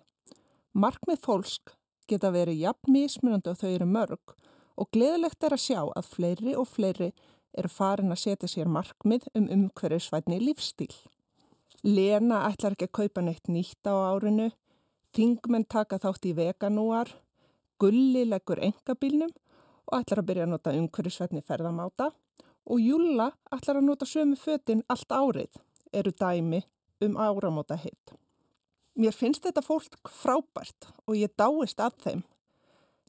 Markmið fólk geta verið jafn mismunandi og þau eru mörg og gleðilegt er að sjá að fleiri og fleiri eru farin að setja sér markmið um umhverjusvætni lífstíl. Lena ætlar ekki að kaupa neitt nýtt á árinu, þingmenn taka þátt í veganúar, gulli leggur engabílnum og ætlar að byrja að nota umhverjusvætni ferðamáta og Júlla ætlar að nota sömu fötinn allt árið, eru dæmi um áramóta hitt. Mér finnst þetta fólk frábært og ég dáist að þeim.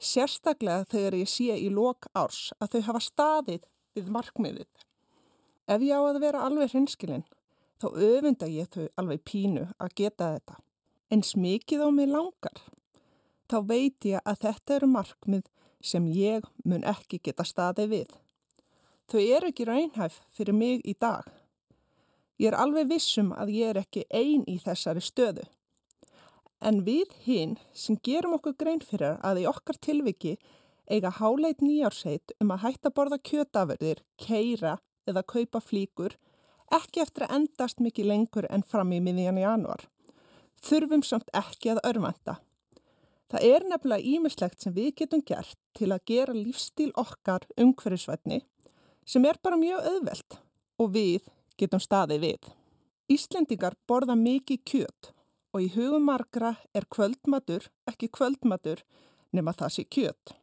Sérstaklega þegar ég sé í lok árs að þau hafa staðið við markmiðið. Ef ég á að vera alveg hinskilinn, þá öfunda ég þau alveg pínu að geta þetta. Eins mikið á mig langar. Þá veit ég að þetta eru markmið sem ég mun ekki geta staðið við. Þau eru ekki raunhæf fyrir mig í dag. Ég er alveg vissum að ég er ekki ein í þessari stöðu. En við hinn sem gerum okkur grein fyrir að í okkar tilviki eiga háleit nýjársheit um að hætta borða kjötaförðir, keira eða kaupa flíkur ekki eftir að endast mikið lengur en fram í miðjan januar. Þurfum samt ekki að örvenda. Það er nefnilega ímislegt sem við getum gert til að gera lífstíl okkar umhverjusvætni sem er bara mjög auðvelt og við getum staðið við. Íslendingar borða mikið kjöt og í hugum margra er kvöldmatur ekki kvöldmatur nema það sé kjöt.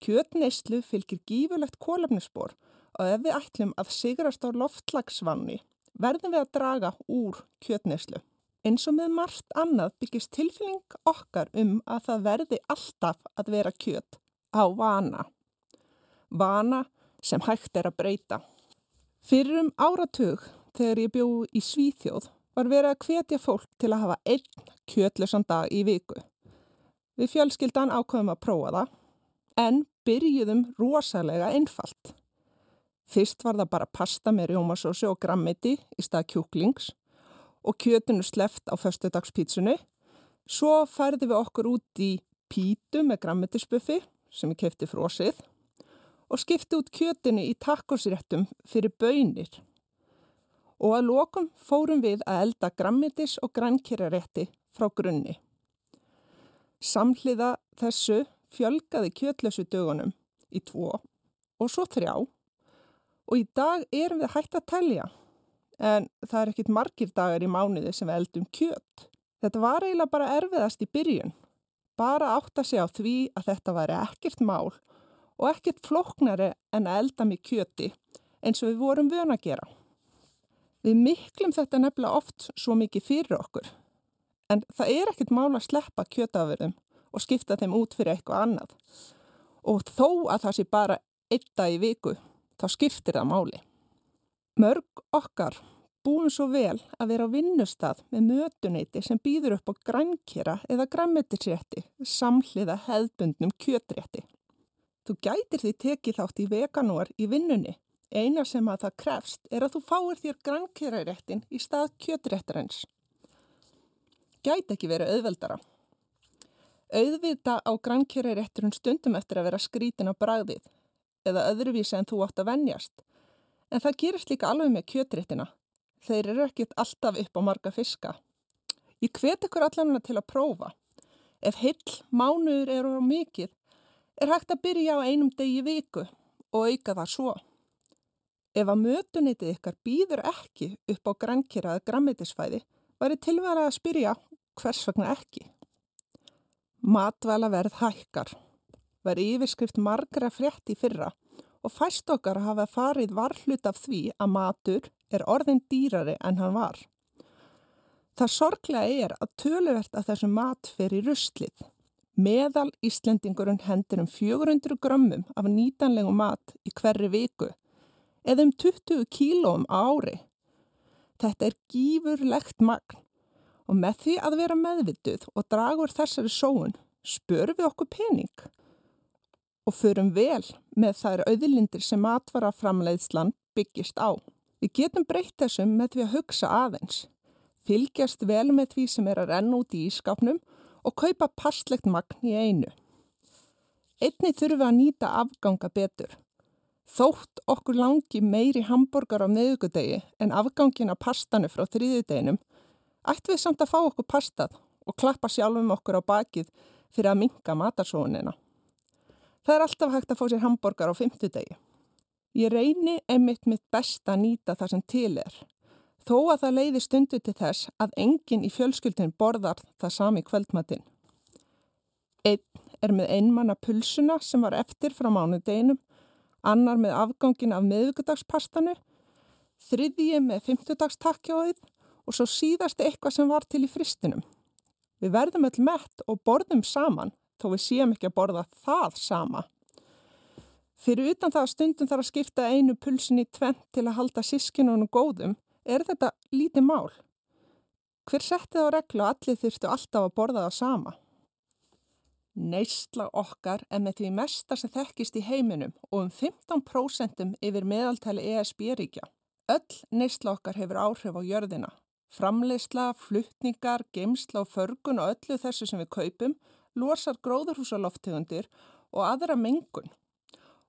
Kjötneyslu fylgir gífurlegt kólefnisspor og ef við ætlum að sigrast á loftlagsvanni verðum við að draga úr kjötneyslu. Eins og með margt annað byggist tilfylling okkar um að það verði alltaf að vera kjöt á vana. Vana sem hægt er að breyta. Fyrir um áratug þegar ég bjó í Svíþjóð var verið að hvetja fólk til að hafa einn kjötlusan dag í viku. Við fjölskyldan ákveðum að prófa það, en byrjuðum rosalega einfalt. Fyrst var það bara pasta með rjómasósi og grammiti í stað kjúklings og kjötinu sleft á föstudagspítsunni. Svo færði við okkur út í pítu með grammitisbuffi sem ég kefti frósið og skipti út kjötinu í takkosréttum fyrir bönir og að lokum fórum við að elda grammitis og grænkerarétti frá grunni. Samhliða þessu fjölgaði kjötlösu dögunum í tvo og svo þrjá og í dag erum við hægt að telja en það er ekkit margir dagar í mánuði sem við eldum kjött. Þetta var eiginlega bara erfiðast í byrjun, bara átt að segja á því að þetta væri ekkert mál og ekkert floknari en að elda með kjötti eins og við vorum vöna að gera. Við miklum þetta nefnilega oft svo mikið fyrir okkur, en það er ekkert mál að sleppa kjötafurðum og skipta þeim út fyrir eitthvað annað. Og þó að það sé bara einn dag í viku, þá skiptir það máli. Mörg okkar búum svo vel að vera á vinnustad með mötuneyti sem býður upp á grænkera eða græmmetisrétti samhliða hefðbundnum kjötrétti. Þú gætir því tekið þátt í veganúar í vinnunni Einar sem að það krefst er að þú fáir þér grannkeraréttin í stað kjötréttarins. Gæti ekki verið auðveldara. Auðvita á grannkerarétturinn stundum eftir að vera skrítin á bræðið eða öðruvísi en þú átt að venjast. En það gerist líka alveg með kjötréttina. Þeir eru ekkit alltaf upp á marga fiska. Ég hvet ykkur allavega til að prófa. Ef heill mánuður eru á mikið, er hægt að byrja á einum degi viku og auka það svo. Ef að mötunitið ykkar býður ekki upp á grannkeraða grammetisfæði væri tilværa að spyrja hvers vegna ekki. Matvæla verð hækkar. Var yfirskrift margra frétt í fyrra og fæst okkar hafa farið varhlut af því að matur er orðin dýrari en hann var. Það sorglega er að töluvert að þessum mat fer í rustlið. Meðal Íslendingurinn hendur um 400 grömmum af nýtanlegu mat í hverri viku eða um 20 kílóum ári. Þetta er gífurlegt magn og með því að vera meðvituð og dragur þessari sóun spörum við okkur pening og förum vel með þær auðlindir sem atvaraframleiðslan byggist á. Við getum breytt þessum með því að hugsa aðeins, fylgjast vel með því sem er að renna út í ískapnum og kaupa passlegt magn í einu. Einni þurfum við að nýta afganga betur. Þótt okkur langi meiri hambúrgar á meðugudegi en afgangin af pastanu frá þrýðudeginum, ættum við samt að fá okkur pastað og klappa sjálfum okkur á bakið fyrir að minka matarsónina. Það er alltaf hægt að fá sér hambúrgar á fymtudegi. Ég reyni einmitt mitt besta að nýta það sem til er, þó að það leiði stundu til þess að enginn í fjölskyldin borðar það sami kvöldmatinn. Einn er með einmanna pulsuna sem var eftir frá mánudeginum, annar með afgangin af meðugudagspastanu, þriðji með fymtudagstakjóðið og svo síðast eitthvað sem var til í fristinum. Við verðum öll mett og borðum saman þó við séum ekki að borða það sama. Fyrir utan það að stundum þarf að skipta einu pulsin í tvent til að halda sískinunum góðum er þetta lítið mál. Hver setti þá reglu að allir þurftu alltaf að borða það sama? Neistla okkar er með því mesta sem þekkist í heiminum og um 15% yfir meðaltæli ESB-ríkja. Öll neistla okkar hefur áhrif á jörðina. Framleysla, fluttningar, geimsla og förgun og öllu þessu sem við kaupum losar gróðurhúsaloftegundir og aðra mengun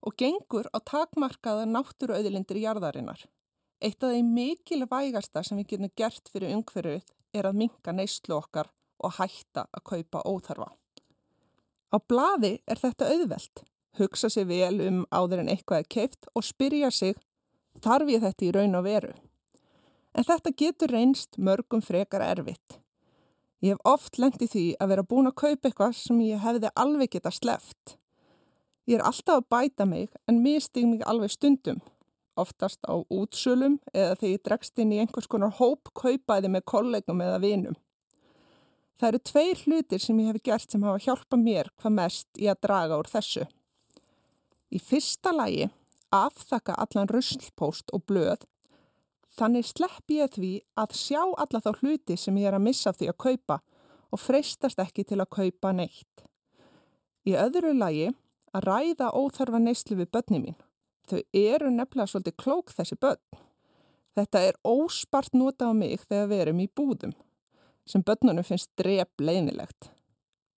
og gengur á takmarkaða náttúruauðilindir jarðarinnar. Eitt af því mikil vægasta sem við getum gert fyrir umhverfið er að minka neistlu okkar og hætta að kaupa óþarfa. Á blaði er þetta auðvelt, hugsa sér vel um áður en eitthvað er keift og spyrja sig þarf ég þetta í raun og veru. En þetta getur reynst mörgum frekar erfitt. Ég hef oft lendið því að vera búin að kaupa eitthvað sem ég hefði alveg geta sleft. Ég er alltaf að bæta mig en mistig mig alveg stundum, oftast á útsölum eða þegar ég dregst inn í einhvers konar hóp kaupaði með kollegum eða vinum. Það eru tveir hlutir sem ég hef gert sem hafa hjálpað mér hvað mest í að draga úr þessu. Í fyrsta lagi afþakka allan ruslpost og blöð, þannig slepp ég því að sjá alla þá hluti sem ég er að missa því að kaupa og freistast ekki til að kaupa neitt. Í öðru lagi að ræða óþarfa neyslu við börni mín. Þau eru nefnilega svolítið klók þessi börn. Þetta er óspart nota á mig þegar við erum í búðum sem börnunum finnst drep leinilegt.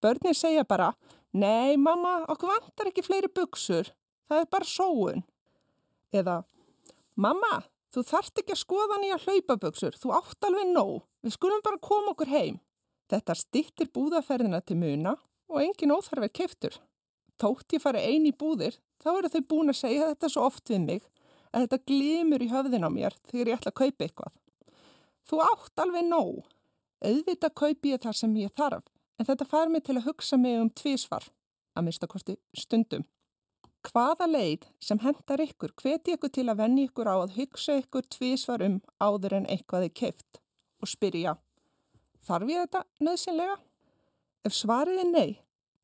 Börnir segja bara, nei mamma, okkur vantar ekki fleiri buksur, það er bara sóun. Eða, mamma, þú þarft ekki að skoða nýja hlaupabuksur, þú átt alveg nóg, við skulum bara koma okkur heim. Þetta stittir búðaferðina til muna og engin óþarf er keftur. Tótt ég fari eini búðir, þá eru þau búin að segja þetta svo oft við mig að þetta glimur í höfðin á mér þegar ég ætla að kaupa eitthvað. Þú átt alveg nóg. Auðvitað kaupi ég það sem ég þarf, en þetta fær mig til að hugsa mig um tvísvar, að mista kosti stundum. Hvaða leið sem hendar ykkur hveti ykkur til að venni ykkur á að hugsa ykkur tvísvar um áður en eitthvað er keift og spyrja, þarf ég þetta nöðsynlega? Ef svarið er nei,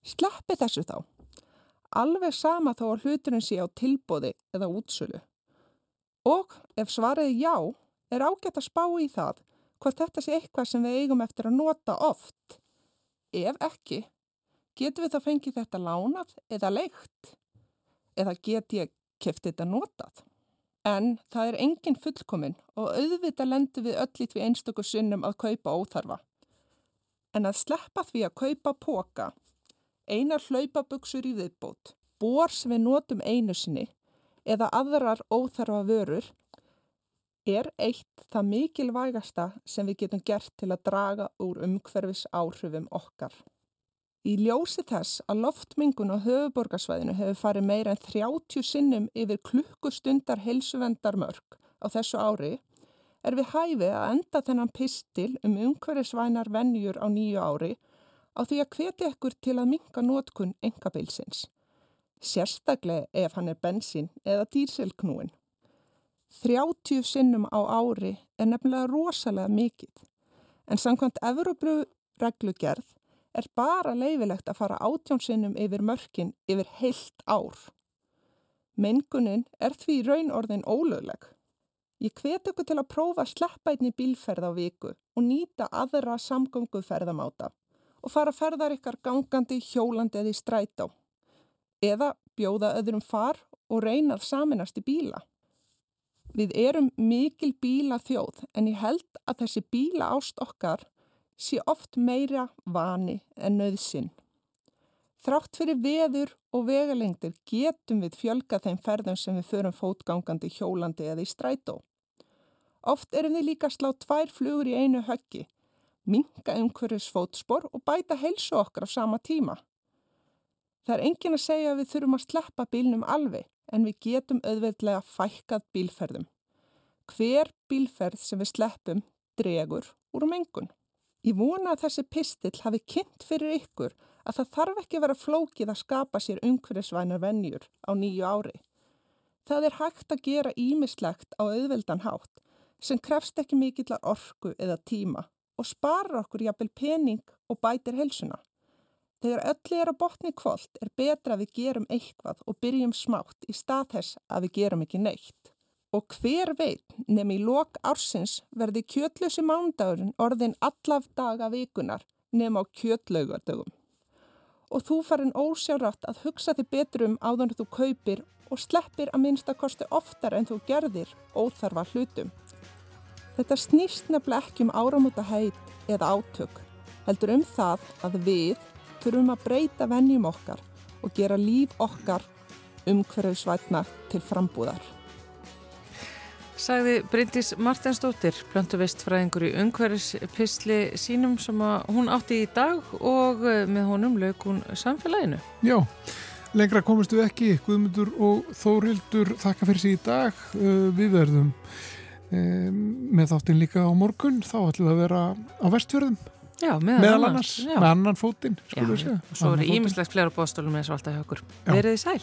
sleppi þessu þá. Alveg sama þá að hluturinn sé á tilbóði eða útsölu. Og ef svarið er já, er ágætt að spá í það hvort þetta sé eitthvað sem við eigum eftir að nota oft. Ef ekki, getum við þá fengið þetta lánað eða leikt? Eða get ég keft þetta notað? En það er engin fullkominn og auðvitað lendur við öll í því einstöku sinnum að kaupa óþarfa. En að sleppa því að kaupa póka, einar hlaupabuksur í viðbót, bór sem við notum einu sinni eða aðrar óþarfa vörur er eitt það mikilvægasta sem við getum gert til að draga úr umhverfis áhrifum okkar. Í ljósi þess að loftmingun á höfuborgarsvæðinu hefur farið meira en 30 sinnum yfir klukkustundar helsuvendarmörk á þessu ári er við hæfið að enda þennan pistil um umhverfisvænar vennjur á nýju ári á því að hveti ekkur til að minka nótkun engabilsins. Sérstaklega ef hann er bensín eða dýrselknúin. 30 sinnum á ári er nefnilega rosalega mikið. En samkvæmt Evropru reglugerð er bara leifilegt að fara átjón sinnum yfir mörkin yfir heilt ár. Mengunin er því raunorðin ólögleg. Ég hveti okkur til að prófa að sleppa einni bílferð á viku og nýta aðra samgönguferðamáta og fara ferðar ykkar gangandi, hjólandi eða í strætá. Eða bjóða öðrum far og reynað saminast í bíla. Við erum mikil bíla þjóð en ég held að þessi bíla ást okkar sé oft meira vani en nöðsinn. Þrátt fyrir veður og vegalengdir getum við fjölga þeim ferðum sem við förum fótgangandi, hjólandi eða í strætó. Oft erum við líka slá tvær flugur í einu höggi, minga umhverfis fótspor og bæta heilsu okkar á sama tíma. Það er engin að segja að við þurfum að sleppa bílnum alveg en við getum auðveldlega fækkað bílferðum. Hver bílferð sem við sleppum dregur úr mengun. Ég vona að þessi pistill hafi kynnt fyrir ykkur að það þarf ekki að vera flókið að skapa sér umhverfisvænar vennjur á nýju ári. Það er hægt að gera ímislegt á auðveldan hátt sem krefst ekki mikillar orku eða tíma og sparar okkur jafnvel pening og bætir helsuna. Þegar öllu er að botni kvöld er betra að við gerum eitthvað og byrjum smátt í stað þess að við gerum ekki neitt. Og hver veit nefn í lok ársins verði kjötlösi mándagurinn orðin allaf daga vikunar nefn á kjötlaugardögum. Og þú farin ósjárátt að hugsa þig betur um áður þú kaupir og sleppir að minnstakosti oftar en þú gerðir óþarfa hlutum. Þetta snýst nefnilega ekki um áramóta heit eða átök, heldur um það að við þurfum að breyta vennjum okkar og gera líf okkar umhverfisvætna til frambúðar. Sagði Bryndís Martensdóttir, plöntuvistfræðingur í umhverfispistli sínum sem hún átti í dag og eh, með honum lög hún samfélaginu. Já, lengra komistu ekki, Guðmundur og Þórildur þakka fyrir sig í dag. Uh, við verðum um, með þáttinn líka á morgun, þá ætlum við að vera á vestfjörðum. Já, meðal, meðal annars, já. með annan fótinn og svo eru ímislegt fleira bóðstólum með þessu alltaf. Verið í sæl.